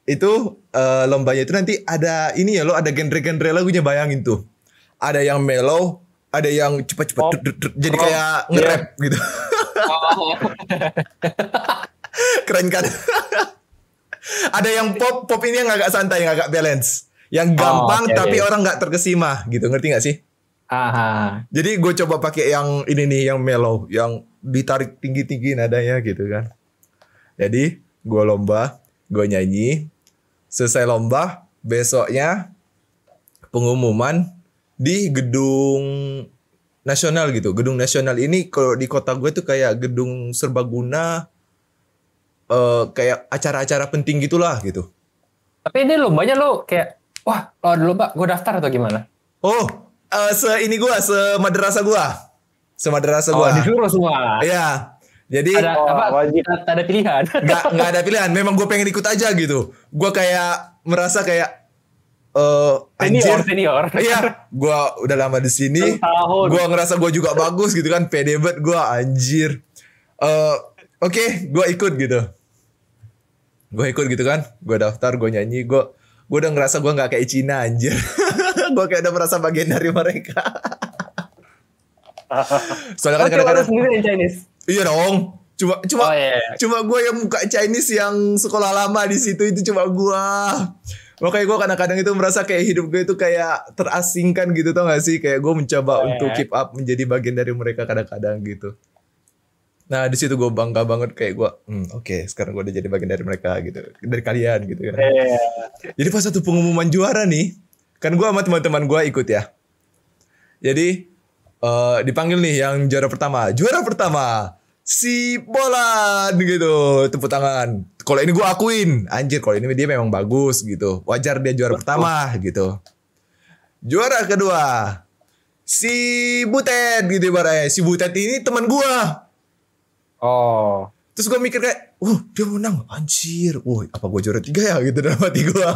itu eh, lombanya itu nanti ada ini ya lo ada genre-genre lagunya bayangin tuh. Ada yang mellow, ada yang cepat-cepat jadi kayak nge-rap gitu. Oh, (laughs) Keren kan? (laughs) ada yang pop, pop ini yang agak santai, yang agak balance. Yang Oh, gampang oke, tapi oke. orang nggak terkesima gitu. Ngerti nggak sih? aha. Jadi gue coba pakai yang ini nih, yang mellow, yang ditarik tinggi-tinggi nadanya gitu kan. Jadi gue lomba, gue nyanyi. Selesai lomba, besoknya pengumuman di gedung nasional gitu. Gedung nasional ini kalau di kota gue tuh kayak gedung serbaguna, eh kayak acara-acara penting gitulah gitu. Tapi ini lombanya lo kayak wah kalau ada lomba gue daftar atau gimana? Oh, eh se ini gue, se madrasah gue, se madrasah Oh gue. disuruh semua. Iya. Jadi Ada Oh, apa? wajib. Tak ada pilihan. (laughs) nggak nggak ada pilihan. Memang gue pengen ikut aja gitu. Gue kayak merasa kayak eh senior anjir. senior. (laughs) Iya, gue udah lama di sini. Tahun. Gue ngerasa gue juga bagus gitu kan. Pede banget gue anjir. Eh Oke, gue ikut gitu. Gue ikut gitu kan. Gue daftar, gue nyanyi. Gue gue udah ngerasa gue nggak kayak Cina anjir. (laughs) gue kayak udah merasa bagian dari mereka. (laughs) Soalnya kan kadang-kadang sendiri yang Chinese. Iya dong. Cuma cuma Oh, iya. cuma gue yang muka Chinese yang sekolah lama di situ itu cuma gue. Makanya gue kadang-kadang itu merasa kayak hidup gue itu kayak terasingkan gitu tau gak sih? Kayak gue mencoba Iya. untuk keep up menjadi bagian dari mereka kadang-kadang gitu. Nah di situ gue bangga banget kayak gue, hmm, oke sekarang gue udah jadi bagian dari mereka gitu, dari kalian gitu kan. Iya. Jadi pas satu pengumuman juara nih, kan gue sama teman-teman gue ikut ya. Jadi eh, dipanggil nih yang juara pertama, juara pertama si Bolan gitu, tepuk tangan. Kalau ini gue akuin, anjir kalau ini dia memang bagus gitu, wajar dia juara pertama gitu. Juara kedua si Butet gitu ibaratnya, si Butet ini teman gue. Oh. Terus gue mikir kayak, wah dia menang, anjir, wah apa gue juara tiga ya gitu dalam hati gue.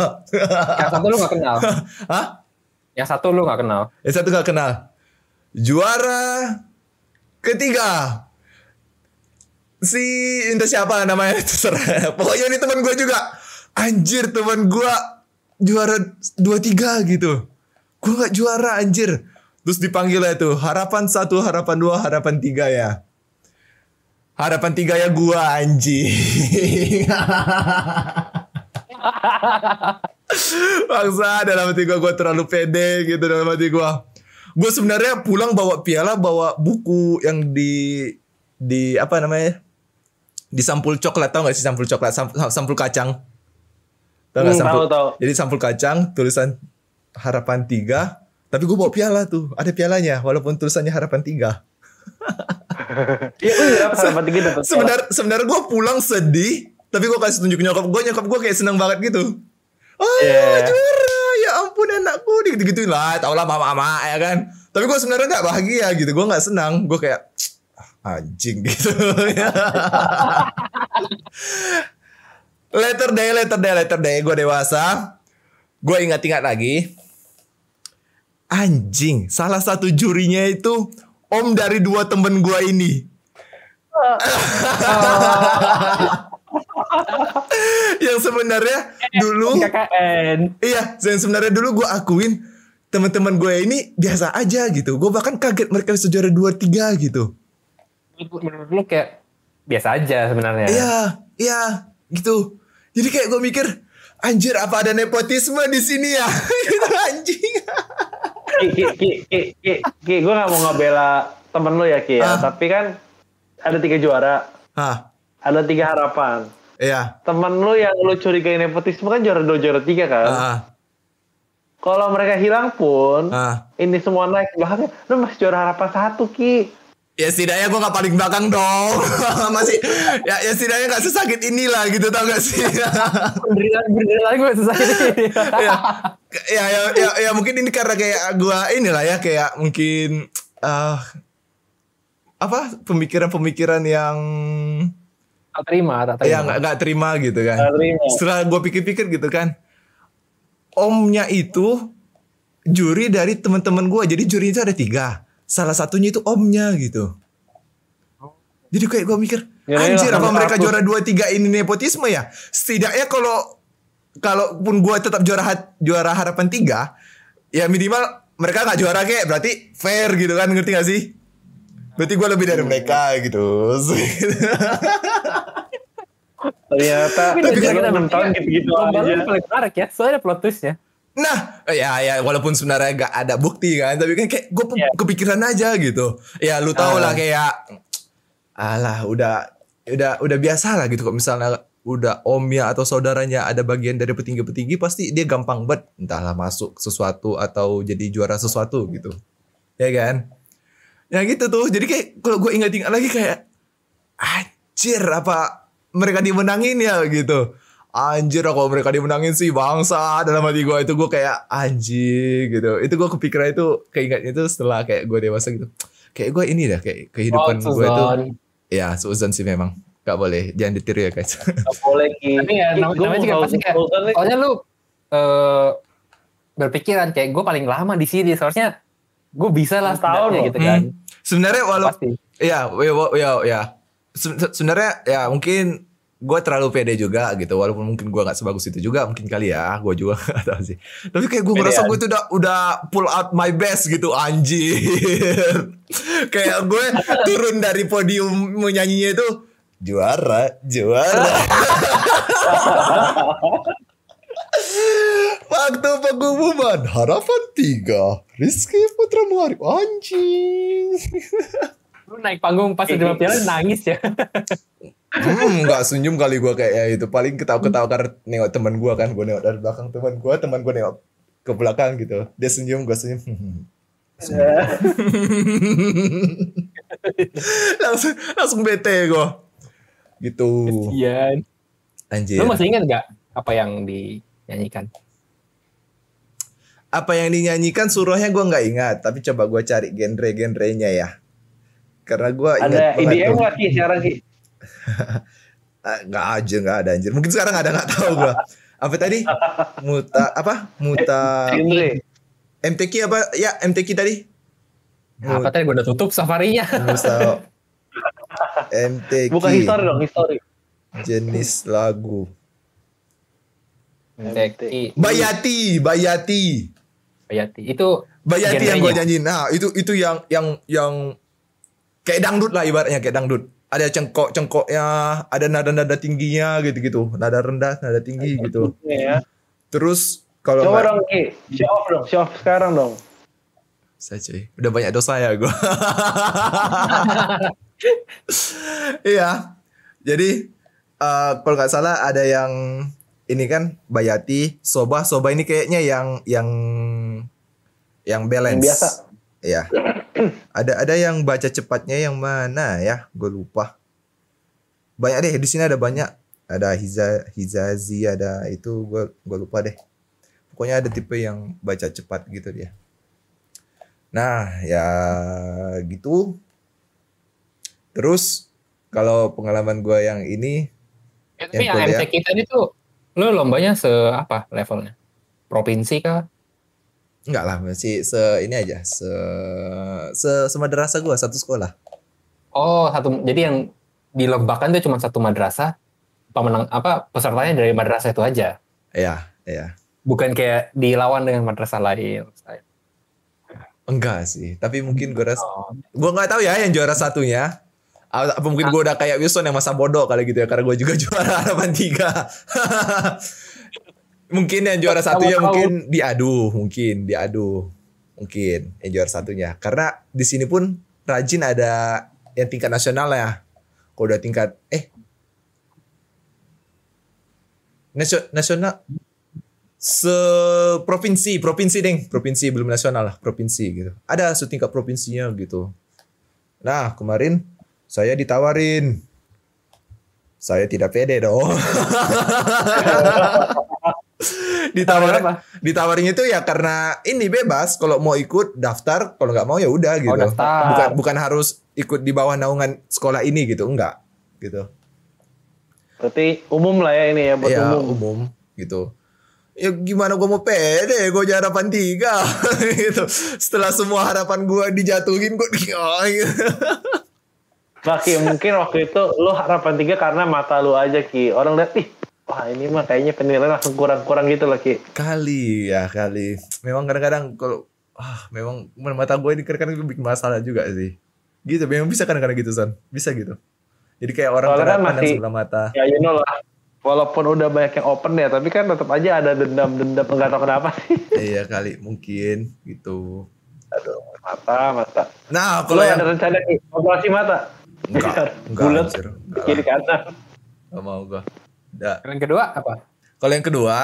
Yang satu lu gak kenal. (laughs) Hah? Yang satu lu gak kenal. Yang satu gak kenal. Juara ketiga. Si entah siapa namanya (laughs) terserah. Pokoknya ini teman gue juga. Anjir teman gue juara dua tiga gitu. Gue gak juara anjir. Terus dipanggil tuh harapan satu, harapan dua, harapan tiga ya. Harapan tiga ya gua anjing. Bangsa dalam hati gue gue terlalu pede gitu dalam hati gue. Gue sebenarnya pulang bawa piala, bawa buku yang di di apa namanya? Di sampul coklat tau gak sih sampul coklat, Sam- sampul kacang. Tau gak Hmm, sampul? tahu, tahu. Jadi sampul kacang tulisan harapan tiga. Tapi gue bawa piala tuh, ada pialanya walaupun tulisannya harapan tiga. (laughs) Iya, gue juga (laughs) dapat sama tinggi dapat. Sebenar sebenarnya gue pulang sedih, tapi gue kasih tunjuk nyokap gue, nyokap gue kayak seneng banget gitu. Oh Iya. juara, ya ampun anakku, gitu gituin lah, tau lah mama-mama ya kan. Tapi gue sebenarnya nggak bahagia gitu, gue nggak senang, gue kayak "Ah, anjing (laughs) gitu. letter day, letter day, letter day, gue dewasa, gue ingat-ingat lagi. Anjing, salah satu jurinya itu om dari dua temen gue ini. (laughs) yang sebenarnya dulu KKN. iya yang sebenarnya dulu gue akuin teman-teman gue ini biasa aja gitu gue bahkan kaget mereka bisa juara dua tiga gitu Menurut lu kayak biasa aja sebenarnya. iya iya gitu jadi kayak gue mikir anjir apa ada nepotisme di sini ya (laughs) gitu anjing (laughs) Ki, ki, ki, ki, ki, ki, gue gak mau ngebela temen lu ya Ki ya. Ah. Tapi kan ada tiga juara, Hah, ada tiga harapan. iya Temen lu yang lu curigai nepotisme kan juara dua, juara tiga kan. ah, Kalau mereka hilang pun, ah. ini semua naik belakangnya, lu masih juara harapan satu Ki. Ya setidaknya gue gak paling belakang dong (laughs) masih ya ya setidaknya gak sesakit inilah gitu tau gak sih (laughs) Berdiri berdiri lagi gue susah ini. ya, ya, ya, ya, ya mungkin ini karena kayak gua inilah ya kayak mungkin ah apa pemikiran-pemikiran yang Tak terima, tak terima. ya nggak nggak terima gitu kan terima. setelah gue pikir-pikir gitu kan omnya itu juri dari teman-teman gue jadi juri itu ada tiga salah satunya itu omnya gitu. Jadi kayak gue mikir Ya, anjir ya, apa mereka satu. juara dua tiga ini nepotisme ya? Setidaknya kalau kalaupun gue tetap juara hat- juara harapan tiga ya minimal mereka nggak juara kayak berarti fair gitu kan ngerti gak sih? Berarti gue lebih dari mereka gitu. Ternyata Tapi kita menonton bertiga, gitu-gitu Lomba aja. paling menarik ya, soalnya ada plot twistnya. Nah, ya ya walaupun sebenarnya gak ada bukti kan, tapi kan kayak gue Iya. kepikiran aja gitu. Ya lu tau lah kayak alah udah udah udah biasa lah gitu kok misalnya udah omnya atau saudaranya ada bagian dari petinggi-petinggi pasti dia gampang banget entahlah masuk sesuatu atau jadi juara sesuatu gitu. Ya kan? Ya gitu tuh. Jadi kayak kalau gue ingat-ingat lagi kayak anjir apa mereka dimenangin ya gitu. Anjir kalau mereka dimenangin sih bangsa dalam hati gue itu gue kayak anjir gitu. Itu gue kepikiran itu keinget itu setelah kayak gue dewasa gitu. Kayak gue ini dah kayak kehidupan Oh, gue itu ya suzon sih memang. Gak boleh jangan ditiru ya guys. Nggak boleh (laughs) Ki. Tapi ya namanya juga pasti kayak, soalnya lu eh berpikiran kayak gue paling lama di sini, seharusnya gue bisa lah tahun gitu kan. Hmm. Sebenarnya walau Pasti. ya ya ya, ya. Se- se- sebenarnya ya mungkin gue terlalu pede juga gitu walaupun mungkin gue nggak sebagus itu juga mungkin kali ya gue juga (laughs) nggak tahu sih. Tapi kayak gue ngerasa gue tuh udah udah pull out my best gitu anjir. (laughs) Kayak gue turun dari podium menyanyinya itu juara juara. (laughs) Waktu pengumuman harapan tiga Rizky Putra Muharib anjing. Lu naik panggung pas udah piala nangis ya. Hmm, nggak senyum kali gue kayak ya itu paling ketawa-ketawa karena nengok teman gue kan gue nengok dari belakang teman gue teman gue nengok ke belakang gitu dia senyum gue senyum (laughs) Senyum. (laughs) langsung langsung bete gue gitu Iya. anjir Lu masih ingat gak apa yang dinyanyikan? apa yang dinyanyikan suruhnya gue nggak ingat tapi coba gue cari genre-genrenya ya karena gue Ada IDM nggak Ki sekarang Ki? Ah, nggak aja nggak ada anjir. Mungkin sekarang ada nggak tahu gue apa tadi? Muta apa? Muta. MTQ apa? Ya MTQ tadi. Apa tadi? Gue udah tutup safarinya. Musa. MTQ Bukan history dong, history. jenis lagu. Teki. Bayati Bayati. Bayati. Itu Bayati yang gue nyanyiin nah itu itu yang yang yang kayak dangdut lah ibaratnya kayak dangdut ada cengkok cengkoknya ada nada nada tingginya gitu gitu nada rendah nada tinggi gitu Ya. terus kalau Coba dong Ki, show off dong, show off sekarang dong. Saya cuy, udah banyak dosa ya gue. (laughs) iya, jadi eh, kalau nggak salah ada yang ini kan Bayati, Soba, Soba ini kayaknya yang yang yang balance. Yang biasa. Iya. ada ada yang baca cepatnya yang mana ya? Gue lupa. Banyak deh di sini ada banyak. Ada Hiza Hizazi ada itu gue gue lupa deh. Pokoknya ada tipe yang baca cepat gitu dia. Nah, ya gitu. Terus kalau pengalaman gue yang ini Ya, tapi Yang. MTQ tadi tuh lu lombanya se apa levelnya? Provinsi kah? Enggak lah masih se ini aja se se semadrasah gue satu sekolah. Oh, satu jadi yang dilombakan tuh cuma satu madrasah. Pemenang apa pesertanya dari madrasah itu aja. Iya, iya. Bukan kayak dilawan dengan madrasah lain. Enggak sih, tapi mungkin gue rasa Oh. gue nggak tahu ya yang juara satunya. Apa mungkin gue udah kayak Wilson yang masa bodoh kali gitu ya karena gue juga (laughs) juara harapan tiga. (laughs) mungkin yang juara satunya Tahu-tahu. mungkin diadu, mungkin diadu, mungkin yang juara satunya. Karena di sini pun rajin ada yang tingkat nasional ya. Kalau udah tingkat eh Nasio- nasional se provinsi provinsi deng provinsi belum nasional lah provinsi gitu ada setingkat provinsinya gitu nah kemarin saya ditawarin saya tidak pede dong (laughs) (laughs) ditawarin apa? ditawarin itu ya karena ini bebas kalau mau ikut daftar kalau nggak mau ya udah gitu daftar. bukan bukan harus ikut di bawah naungan sekolah ini gitu enggak gitu Berarti umum lah ya ini ya buat ya umum. umum gitu ya gimana gue mau pede gue aja harapan tiga (laughs) gitu setelah semua harapan gue dijatuhin gue oh, (laughs) gitu. Nah, Ki, mungkin waktu itu lu harapan tiga karena mata lu aja Ki. Orang lihat ih, wah ini mah kayaknya penilaian langsung kurang-kurang gitu loh Ki. kali ya kali memang kadang-kadang kalau ah memang mata gue ini kadang-kadang bikin masalah juga sih gitu memang bisa kadang-kadang gitu son bisa gitu jadi kayak orang Soalnya kan masih- sebelah mata Ya you know lah. Walaupun udah banyak yang open ya, tapi kan tetap aja ada dendam-dendam nggak tahu kenapa sih. iya kali mungkin gitu Aduh, mata, mata. nah kalau ada yang rencana Ki, operasi mata? Enggak, (laughs) enggak, Bulat, enggak kiri kanan. Gak mau gue Nggak. Yang kedua apa? Kalau yang kedua,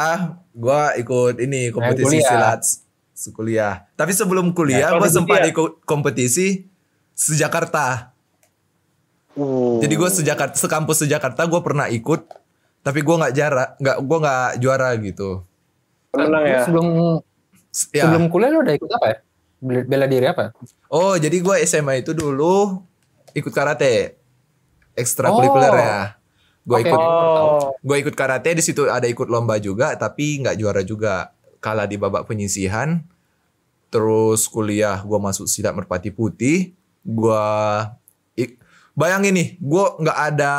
gua ikut ini kompetisi kuliah. silat sekuliah. Tapi sebelum kuliah, Ya, gua kompetisi sempat ya? ikut kompetisi sejakarta. Uh. Jadi gua sejakarta, sekampus sejakarta, gua pernah ikut. Tapi gua nggak jara, nggak gua nggak juara gitu. menang ya. Sebelum Ya. sebelum kuliah lu udah ikut apa ya? Bela diri apa? Oh, jadi gua SMA itu dulu ikut karate, Oh. ekstrakurikuler ya. Gua Oke. ikut, Oh, gua ikut karate di situ ada ikut lomba juga, tapi nggak juara juga. Kalah di babak penyisihan. Terus kuliah gua masuk silat merpati putih. Gua ik- bayangin nih, gua nggak ada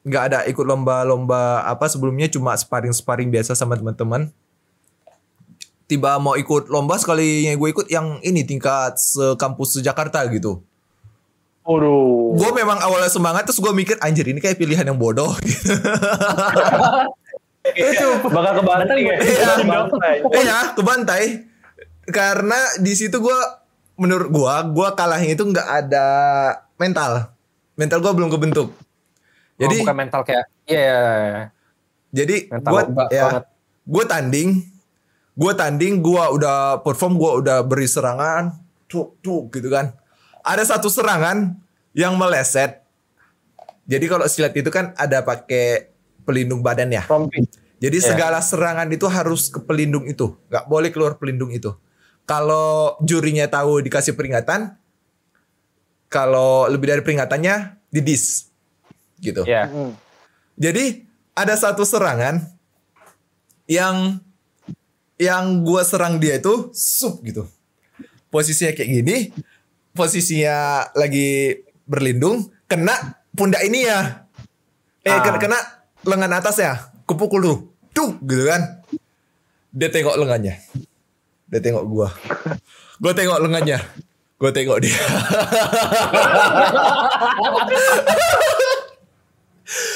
nggak ada ikut lomba-lomba apa sebelumnya cuma sparring-sparring biasa sama teman-teman. Tiba mau ikut lomba sekali yang gue ikut yang ini tingkat sekampus Jakarta gitu. Waduh. Gue memang awalnya semangat terus gue mikir anjir ini kayak pilihan yang bodoh (laughs) gitu. Bakal kebantai ya. Iya. Kebantai. Iya, kebantai. Karena di situ gue menurut gue, gue kalahnya itu nggak ada mental. Mental gue belum kebentuk. Jadi Jadi bukan mental kayak iya. iya, iya. jadi Mental gue ya gue tanding, gue tanding, gue udah perform, gue udah beri serangan, tuh tuh gitu kan. Ada satu serangan yang meleset. Jadi kalau silat itu kan ada pakai pelindung badan ya. Rompi. Jadi Iya. segala serangan itu harus ke pelindung itu, nggak boleh keluar pelindung itu. Kalau jurinya tahu dikasih peringatan, kalau lebih dari peringatannya didis, gitu. Iya. Hmm. Jadi ada satu serangan yang yang gua serang dia itu sup gitu. Posisinya kayak gini, posisinya lagi berlindung, kena pundak ini ya. Eh Ah. kena, kena lengan atas ya, kepukul tuh. Tuh gitu kan. Dia tengok lengannya. Dia tengok gua. gua tengok lengannya. Gua tengok dia.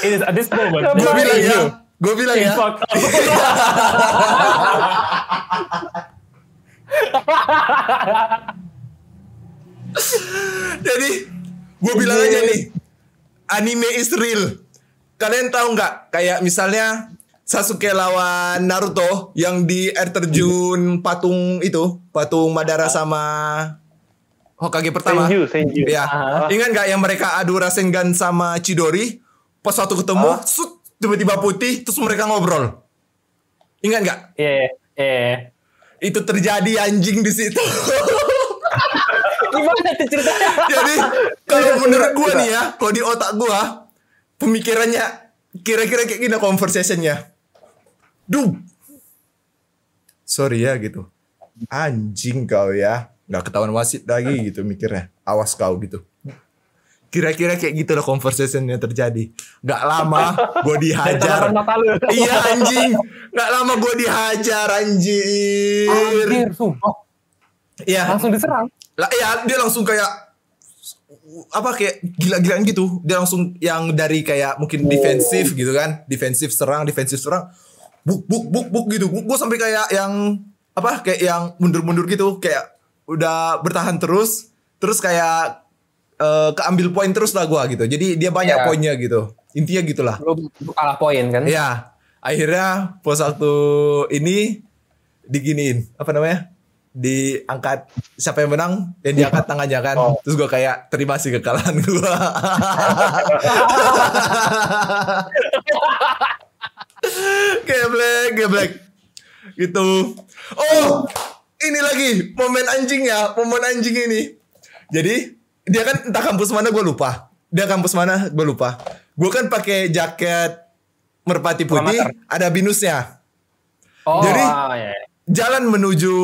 It is at this moment. Gua Apa bilang ya. Gua bilang ya. (laughs) Jadi gue bilang aja nih, anime is real. Kalian tahu nggak? Kayak misalnya Sasuke lawan Naruto yang di air terjun patung itu, patung Madara sama Hokage pertama. Senju, Senju. Ya, Ah. ingat nggak yang mereka adu Rasengan sama Chidori? Pas waktu ketemu, sut, tiba-tiba putih, terus mereka ngobrol. Ingat nggak? Iya, iya. Itu terjadi anjing di situ. (laughs) Gimana tuh ceritanya? Jadi (laughs) kalau menurut gua nih ya, kalau di otak gua pemikirannya kira-kira kayak gini conversationnya. Duh. Sorry ya gitu. Anjing kau ya. Nggak ketahuan wasit lagi gitu mikirnya. Awas kau gitu. Kira-kira kayak gitu lah conversationnya terjadi. Nggak lama gue dihajar. Iya anjing. Nggak lama gue dihajar anjir. Anjir, sumpah. Iya. Langsung diserang. Lah ya dia langsung kayak apa kayak gila-gilaan gitu. Dia langsung yang dari kayak mungkin defensif gitu kan. Defensif serang, defensif serang. Buk buk buk buk gitu. Gue sampai kayak yang apa kayak yang mundur-mundur gitu kayak udah bertahan terus terus kayak eh, keambil poin terus lah gua gitu. Jadi dia banyak Iya. poinnya gitu. Intinya gitulah. Lu kalah poin kan? Ya, akhirnya pos waktu ini diginiin apa namanya? Diangkat siapa yang menang dan diangkat tangannya kan. Oh. Terus gua kayak terima sih kekalahan gua. (laughs) geblek, geblek. Gitu. Oh, ini lagi momen anjing ya, momen anjing ini. Jadi dia kan entah kampus mana gue lupa. Dia kampus mana gue lupa. Gue kan pakai jaket merpati putih ada binusnya. Oh, Jadi- ya. Jalan menuju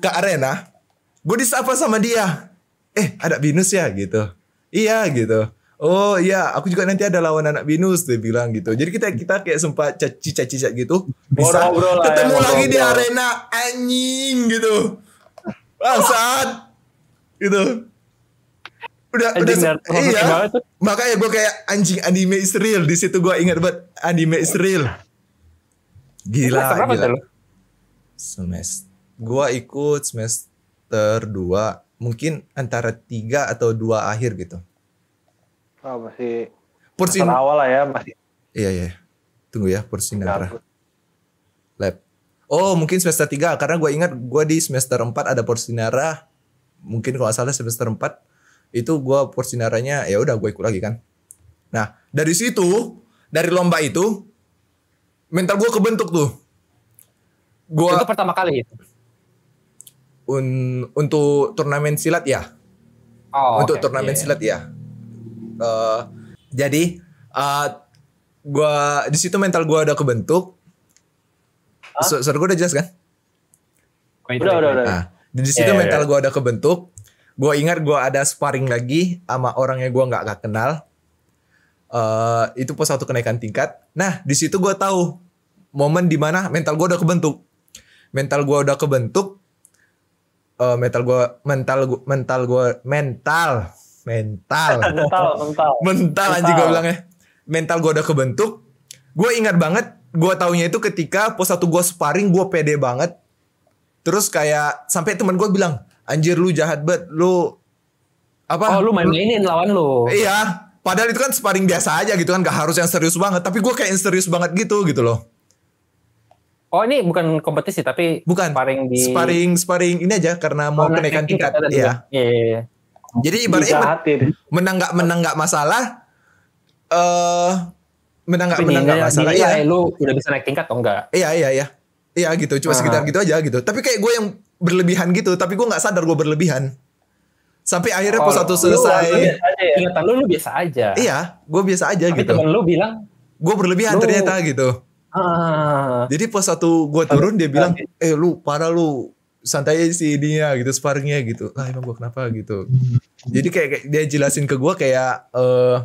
ke arena, gue disapa sama dia. Eh, ada binus ya gitu. Iya gitu. Oh iya, aku juga nanti ada lawan anak binus dia bilang gitu. Jadi kita kita kayak sempat caci-caci gitu. Bisa lah ya, ketemu lagi di ngobrol-ngobrol. arena anjing gitu. Bangsat. gitu. Udah Anjing, udah romantis iya. Makanya gue kayak anjing anime is real. Di situ gue ingat banget anime is real. Gila, gila. Semester. Gua ikut semester 2 mungkin antara 3 atau 2 akhir gitu. Oh, masih semester awal lah ya masih Iya iya. Tunggu ya Porsinara gabut. Lab. Oh, mungkin semester 3 karena gua ingat gua di semester 4 ada Porsinara. Mungkin kalau salah semester 4 itu gua Porsinaranya ya udah gua ikut lagi kan. Nah, dari situ dari lomba itu mental gua kebentuk tuh. Gua Itu pertama kali itu. un- untuk turnamen silat ya. Oh, untuk oke, turnamen iya. silat ya. Eh, jadi eh gua di situ mental gua udah kebentuk. So, suara gua udah jelas kan? Oh, Udah, udah, udah. Nah, di situ Iya, iya, mental gua udah kebentuk. Gua ingat gua ada sparring lagi sama orang yang gua nggak kenal. Eh itu pos satu kenaikan tingkat. Nah, di situ gua tahu momen di mana mental gua udah kebentuk. Mental gua udah kebentuk. Eh mental gua mental gua mental gua mental mental. (laughs) Mental mental. Mental anjing gue bilang ya. Mental gue udah kebentuk. Gue ingat banget gue taunya itu ketika pos satu gue sparring gue pede banget. Terus kayak sampai teman gue bilang anjir lu jahat banget lu apa? Oh, lu main-mainin lawan lu. iya. Padahal itu kan sparring biasa aja gitu kan gak harus yang serius banget. Tapi gue kayak yang serius banget gitu gitu loh Oh, ini bukan kompetisi tapi bukan sparring di sparring sparring ini aja karena mau kenaikan naik tingkat ada iya. Iya, jadi ibaratnya men- menang nggak menang nggak masalah eh menang nggak menang nggak masalah iya lu udah bisa naik tingkat atau enggak? Iya iya iya. Iya gitu, cuma Ah. sekitar gitu aja gitu. Tapi kayak gue yang berlebihan gitu, tapi gue nggak sadar gue berlebihan. Sampai akhirnya Oh, pos satu lu selesai. biasa aja ya Ingatan lu lu biasa aja. Iya, gue biasa aja Tapi gitu. temen lu bilang, Gue berlebihan lu- ternyata gitu. Ah, Jadi pos satu gue turun dia bilang, eh lu parah lu santai aja sih dia gitu sparringnya gitu. Lah emang gue kenapa gitu. Jadi kayak, kayak dia jelasin ke gue kayak eh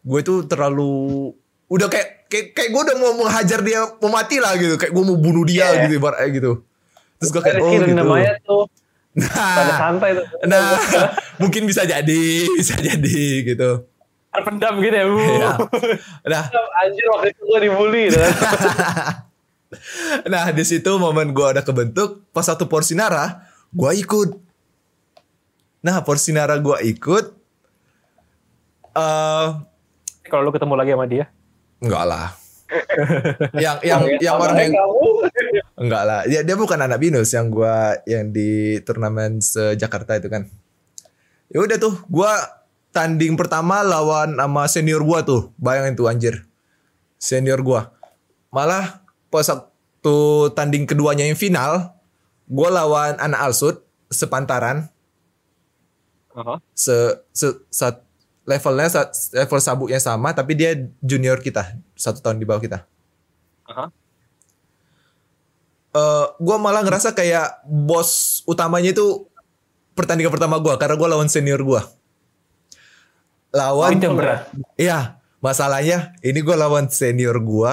gue tuh terlalu udah kayak kayak, kayak gue udah mau menghajar dia mau mati lah gitu kayak gue mau bunuh dia Iya. gitu ibaratnya gitu terus gue kayak oh gitu namanya tuh pada nah santai tuh Nah, (laughs) mungkin bisa jadi, bisa jadi gitu. Terpendam gitu ya. Bu. (laughs) Iya. Nah, anjir waktu itu gue dibully gitu (laughs) nah di situ momen gua udah kebentuk, pas satu Porsinara, gua ikut. Nah, Porsinara gua ikut. eh Kalau lu ketemu lagi sama dia. enggak lah. (laughs) yang yang yang orang yang kamu enggak lah. Ya, dia bukan anak binus yang gua yang di turnamen se Jakarta itu kan. Ya udah tuh, gua tanding pertama lawan sama senior gua tuh. Bayangin tuh anjir. Senior gua. Malah pas waktu tanding keduanya yang final, gua lawan anak Alsut sepantaran Aha. se, se, sat- levelnya level sabuknya sama tapi dia junior kita satu tahun di bawah kita. Aha. eh gue malah ngerasa kayak bos utamanya itu pertandingan pertama gue karena gue lawan senior gue Oh, lawan itu yang berat. iya masalahnya ini gue lawan senior gue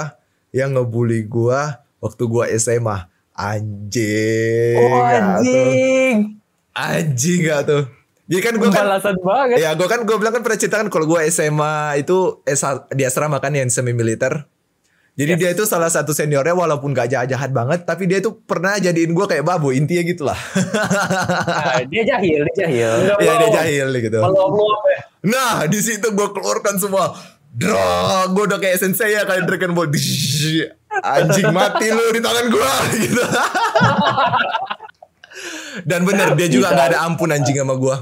yang ngebully gue waktu gue SMA anjing Oh, anjing. anjing gak tuh jadi kan gue kan Balasan banget. ya gue kan gue bilang kan pernah cerita kan kalau gue SMA itu esa- di asrama kan yang semi militer jadi dia itu salah satu seniornya walaupun gak jahat-jahat banget tapi dia itu pernah jadiin gue kayak babu intinya gitulah Nah, dia jahil, dia jahil. Enggak ya dia jahil gitu ya nah di situ gue keluarkan semua gue udah kayak sensei ya kayak Dragon Ball. Anjing mati lu di tangan gue gitu. Dan bener dia juga gak ada ampun anjing sama gue.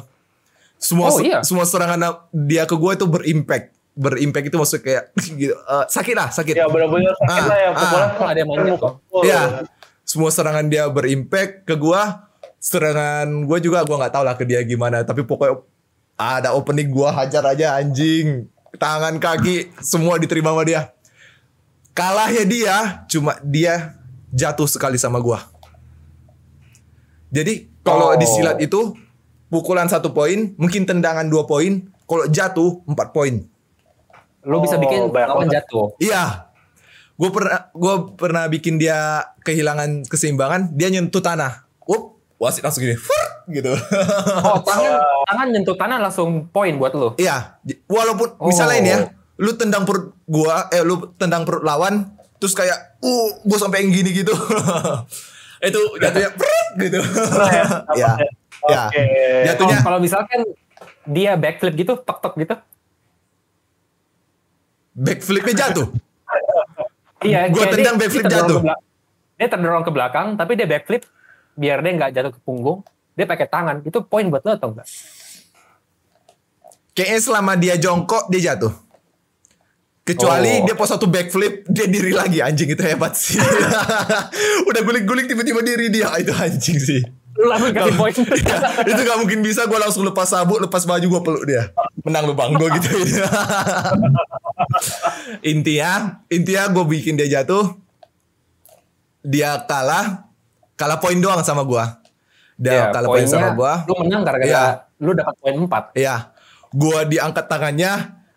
Semua Oh, iya. semua serangan dia ke gue itu berimpact. Berimpact itu maksudnya kayak (laughs) gitu, eh, sakit lah, sakit. ya benar-benar sakit Ah, lah ya ah. pokoknya Oh, ada yang full. Iya. Semua serangan dia berimpact ke gua. Serangan gua juga gua nggak tahu lah ke dia gimana, tapi pokoknya ada opening gua hajar aja anjing. Tangan kaki semua diterima sama dia. kalahnya dia cuma dia jatuh sekali sama gua. Jadi kalau Oh. di silat itu pukulan satu poin, mungkin tendangan dua poin, kalau jatuh empat poin. Lu bisa Oh, bikin banyak lawan jatuh. Iya. Gue pernah gue pernah bikin dia kehilangan keseimbangan, dia nyentuh tanah. Up, wasit langsung gini, "Fur!" gitu. Oh, (laughs) tangan tangan nyentuh tanah langsung poin buat lu. Iya, walaupun Oh. misalnya ini ya, lu tendang perut gua, eh lu tendang perut lawan, terus kayak, uh, gua sampai yang gini gitu. (laughs) itu jatuhnya prut gitu. (laughs) ya, ya. Oke. Jatuhnya Kalau misalkan dia backflip gitu, tok-tok gitu. Backflipnya jatuh. Iya, kayak tendang backflip dia jatuh. Dia terdorong ke belakang, tapi dia backflip biar dia nggak jatuh ke punggung. Dia pakai tangan. Itu poin buat lo atau enggak? Kayaknya selama dia jongkok dia jatuh. Kecuali Oh. dia pas satu backflip dia diri lagi anjing itu hebat sih. (laughs) Udah guling-guling tiba-tiba diri dia itu anjing sih. Lu langsung kasih poin. (laughs) Iya, itu gak mungkin bisa gue langsung lepas sabuk lepas baju gue peluk dia menang lu bang gue gitu (laughs) intinya intinya gue bikin dia jatuh dia kalah kalah poin doang sama gue dia Ya, kalah poin sama gue Lu menang gara-gara Iya. lu dapat poin 4. ya gue diangkat tangannya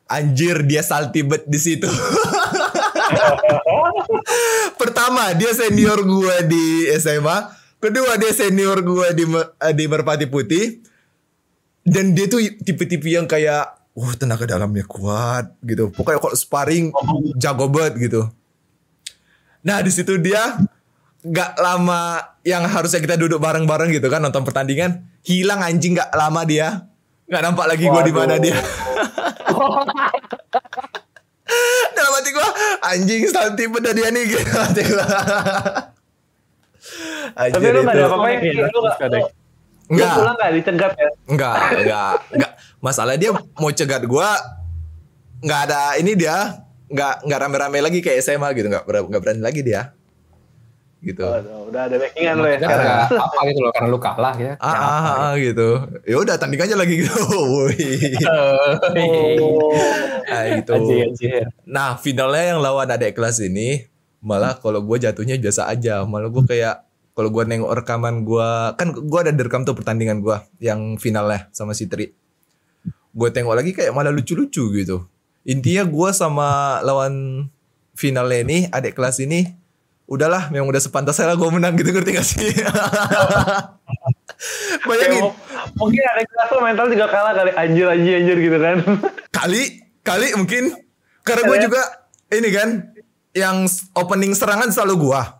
anjir dia salty bet di situ. (laughs) Pertama dia senior gue di SMA kedua dia senior gue di eh, di Merpati Putih. Dan dia tuh tipe-tipe yang kayak wah tenaga dalamnya kuat gitu. Pokoknya kalau sparring jago banget gitu. Nah di situ dia nggak lama yang harusnya kita duduk bareng-bareng gitu kan nonton pertandingan hilang anjing nggak lama dia. Nggak nampak lagi gue di mana dia. (laughs) Dalam hati gue anjing salty bener dia nih (laughs) gitu. Hati. Tapi lu gak ada apa-apa ya? Lu gak, lu, Enggak. pulang gak dicegat ya? Enggak, enggak, enggak. Masalah dia mau cegat gua enggak ada ini dia enggak enggak rame-rame lagi kayak SMA gitu, enggak enggak berani lagi dia. Gitu. Waduh, udah ada backingan lu ya Karena apa gitu loh, karena lu kalah ya. Ah, ah, ah, gitu. Ya udah tanding aja lagi gitu. (laughs) Woi. Oh. Nah, gitu. Anjir, anjir. Nah, finalnya yang lawan adik kelas ini malah kalau gue jatuhnya biasa aja. Malah gue kayak kalau gue nengok rekaman gue kan gue ada direkam tuh pertandingan gue yang finalnya sama si Tri. Gue tengok lagi kayak malah lucu-lucu gitu. Intinya gue sama lawan finalnya ini adik kelas ini udahlah memang udah sepantasnya lah gue menang gitu ngerti gak sih? (laughs) Bayangin Ya, mungkin ada kelas lu mental juga kalah kali anjir anjir anjir gitu kan. (laughs) kali kali mungkin karena gue juga ini kan yang opening serangan selalu gua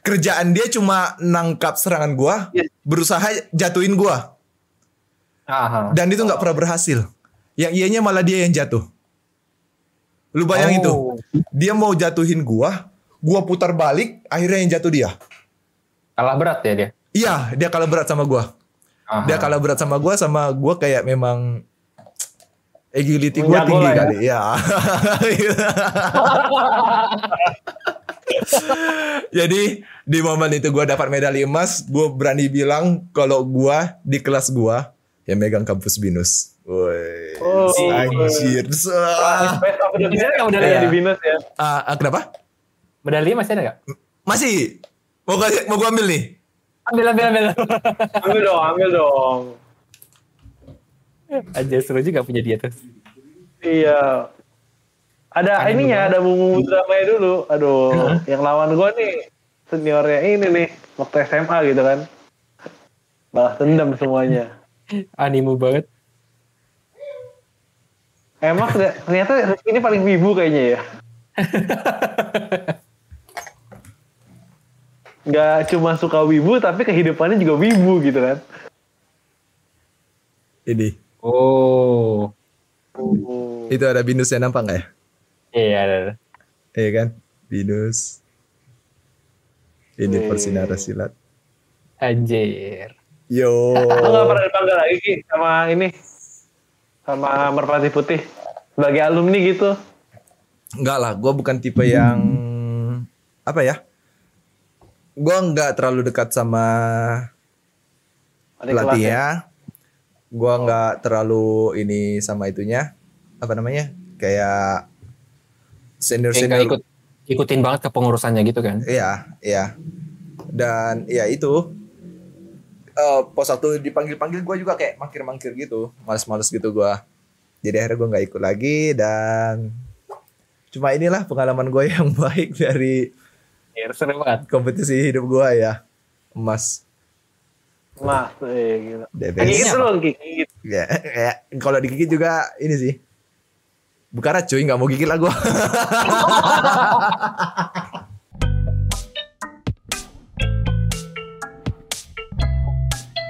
kerjaan dia cuma nangkap serangan gua Yes. berusaha jatuhin gua Aha. dan itu nggak pernah berhasil yang ianya malah dia yang jatuh lu bayang itu Oh. dia mau jatuhin gua gua putar balik akhirnya yang jatuh dia Kalah berat ya dia. iya dia kalah berat sama gua Aha. dia kalah berat sama gua sama gua kayak memang agility gua tinggi ya. kali ya (laughs) (laughs) (laughs) jadi di momen itu gua dapat medali emas gua berani bilang kalau gua di kelas gua yang megang kampus binus Woi, Oh. anjir. Ah, Bisa best nggak udah ya ya? di Binus ya. ah, ah, kenapa? Medali masih ada nggak? Masih? Mau gua, mau gua ambil nih? Ambil, ambil, ambil. (laughs) Ambil dong, ambil dong. Aja seru juga punya dia tuh. Iya. Ada ininya, ada bumbu dramanya dulu. Aduh, yang lawan gue nih seniornya ini nih waktu SMA gitu kan. Balas dendam semuanya. (laughs) Animu banget. Emang ternyata- ternyata ini paling wibu kayaknya ya. (laughs) Gak cuma suka wibu tapi kehidupannya juga wibu gitu kan. Ini. Oh. Itu ada binusnya nampak nggak ya? Iya. Iya kan? Binus. Ini persinara silat. Anjir. Yo. Lo gak pernah dipanggil lagi Ki sama ini sama Merpati Putih sebagai alumni gitu. Enggak lah, gue bukan tipe yang apa ya? Gue nggak terlalu dekat sama Adik kelas ya. pelatihnya. Gue nggak terlalu ini sama itunya. Apa namanya? Kayak senior senior. ikut ikutin banget kepengurusannya gitu kan. Iya, iya. Dan ya itu. eh pos waktu dipanggil-panggil gue juga kayak mangkir-mangkir gitu. Males-males gitu gue. Jadi akhirnya gue nggak ikut lagi dan cuma inilah pengalaman gue (laughs) yang baik dari Ya, seru banget. kompetisi hidup gue ya. Emas. Mas, eh. The Gigit gigit. Ya, ya, kalau digigit juga ini sih. Bukarat cuy nggak mau gigit lah gue (laughs)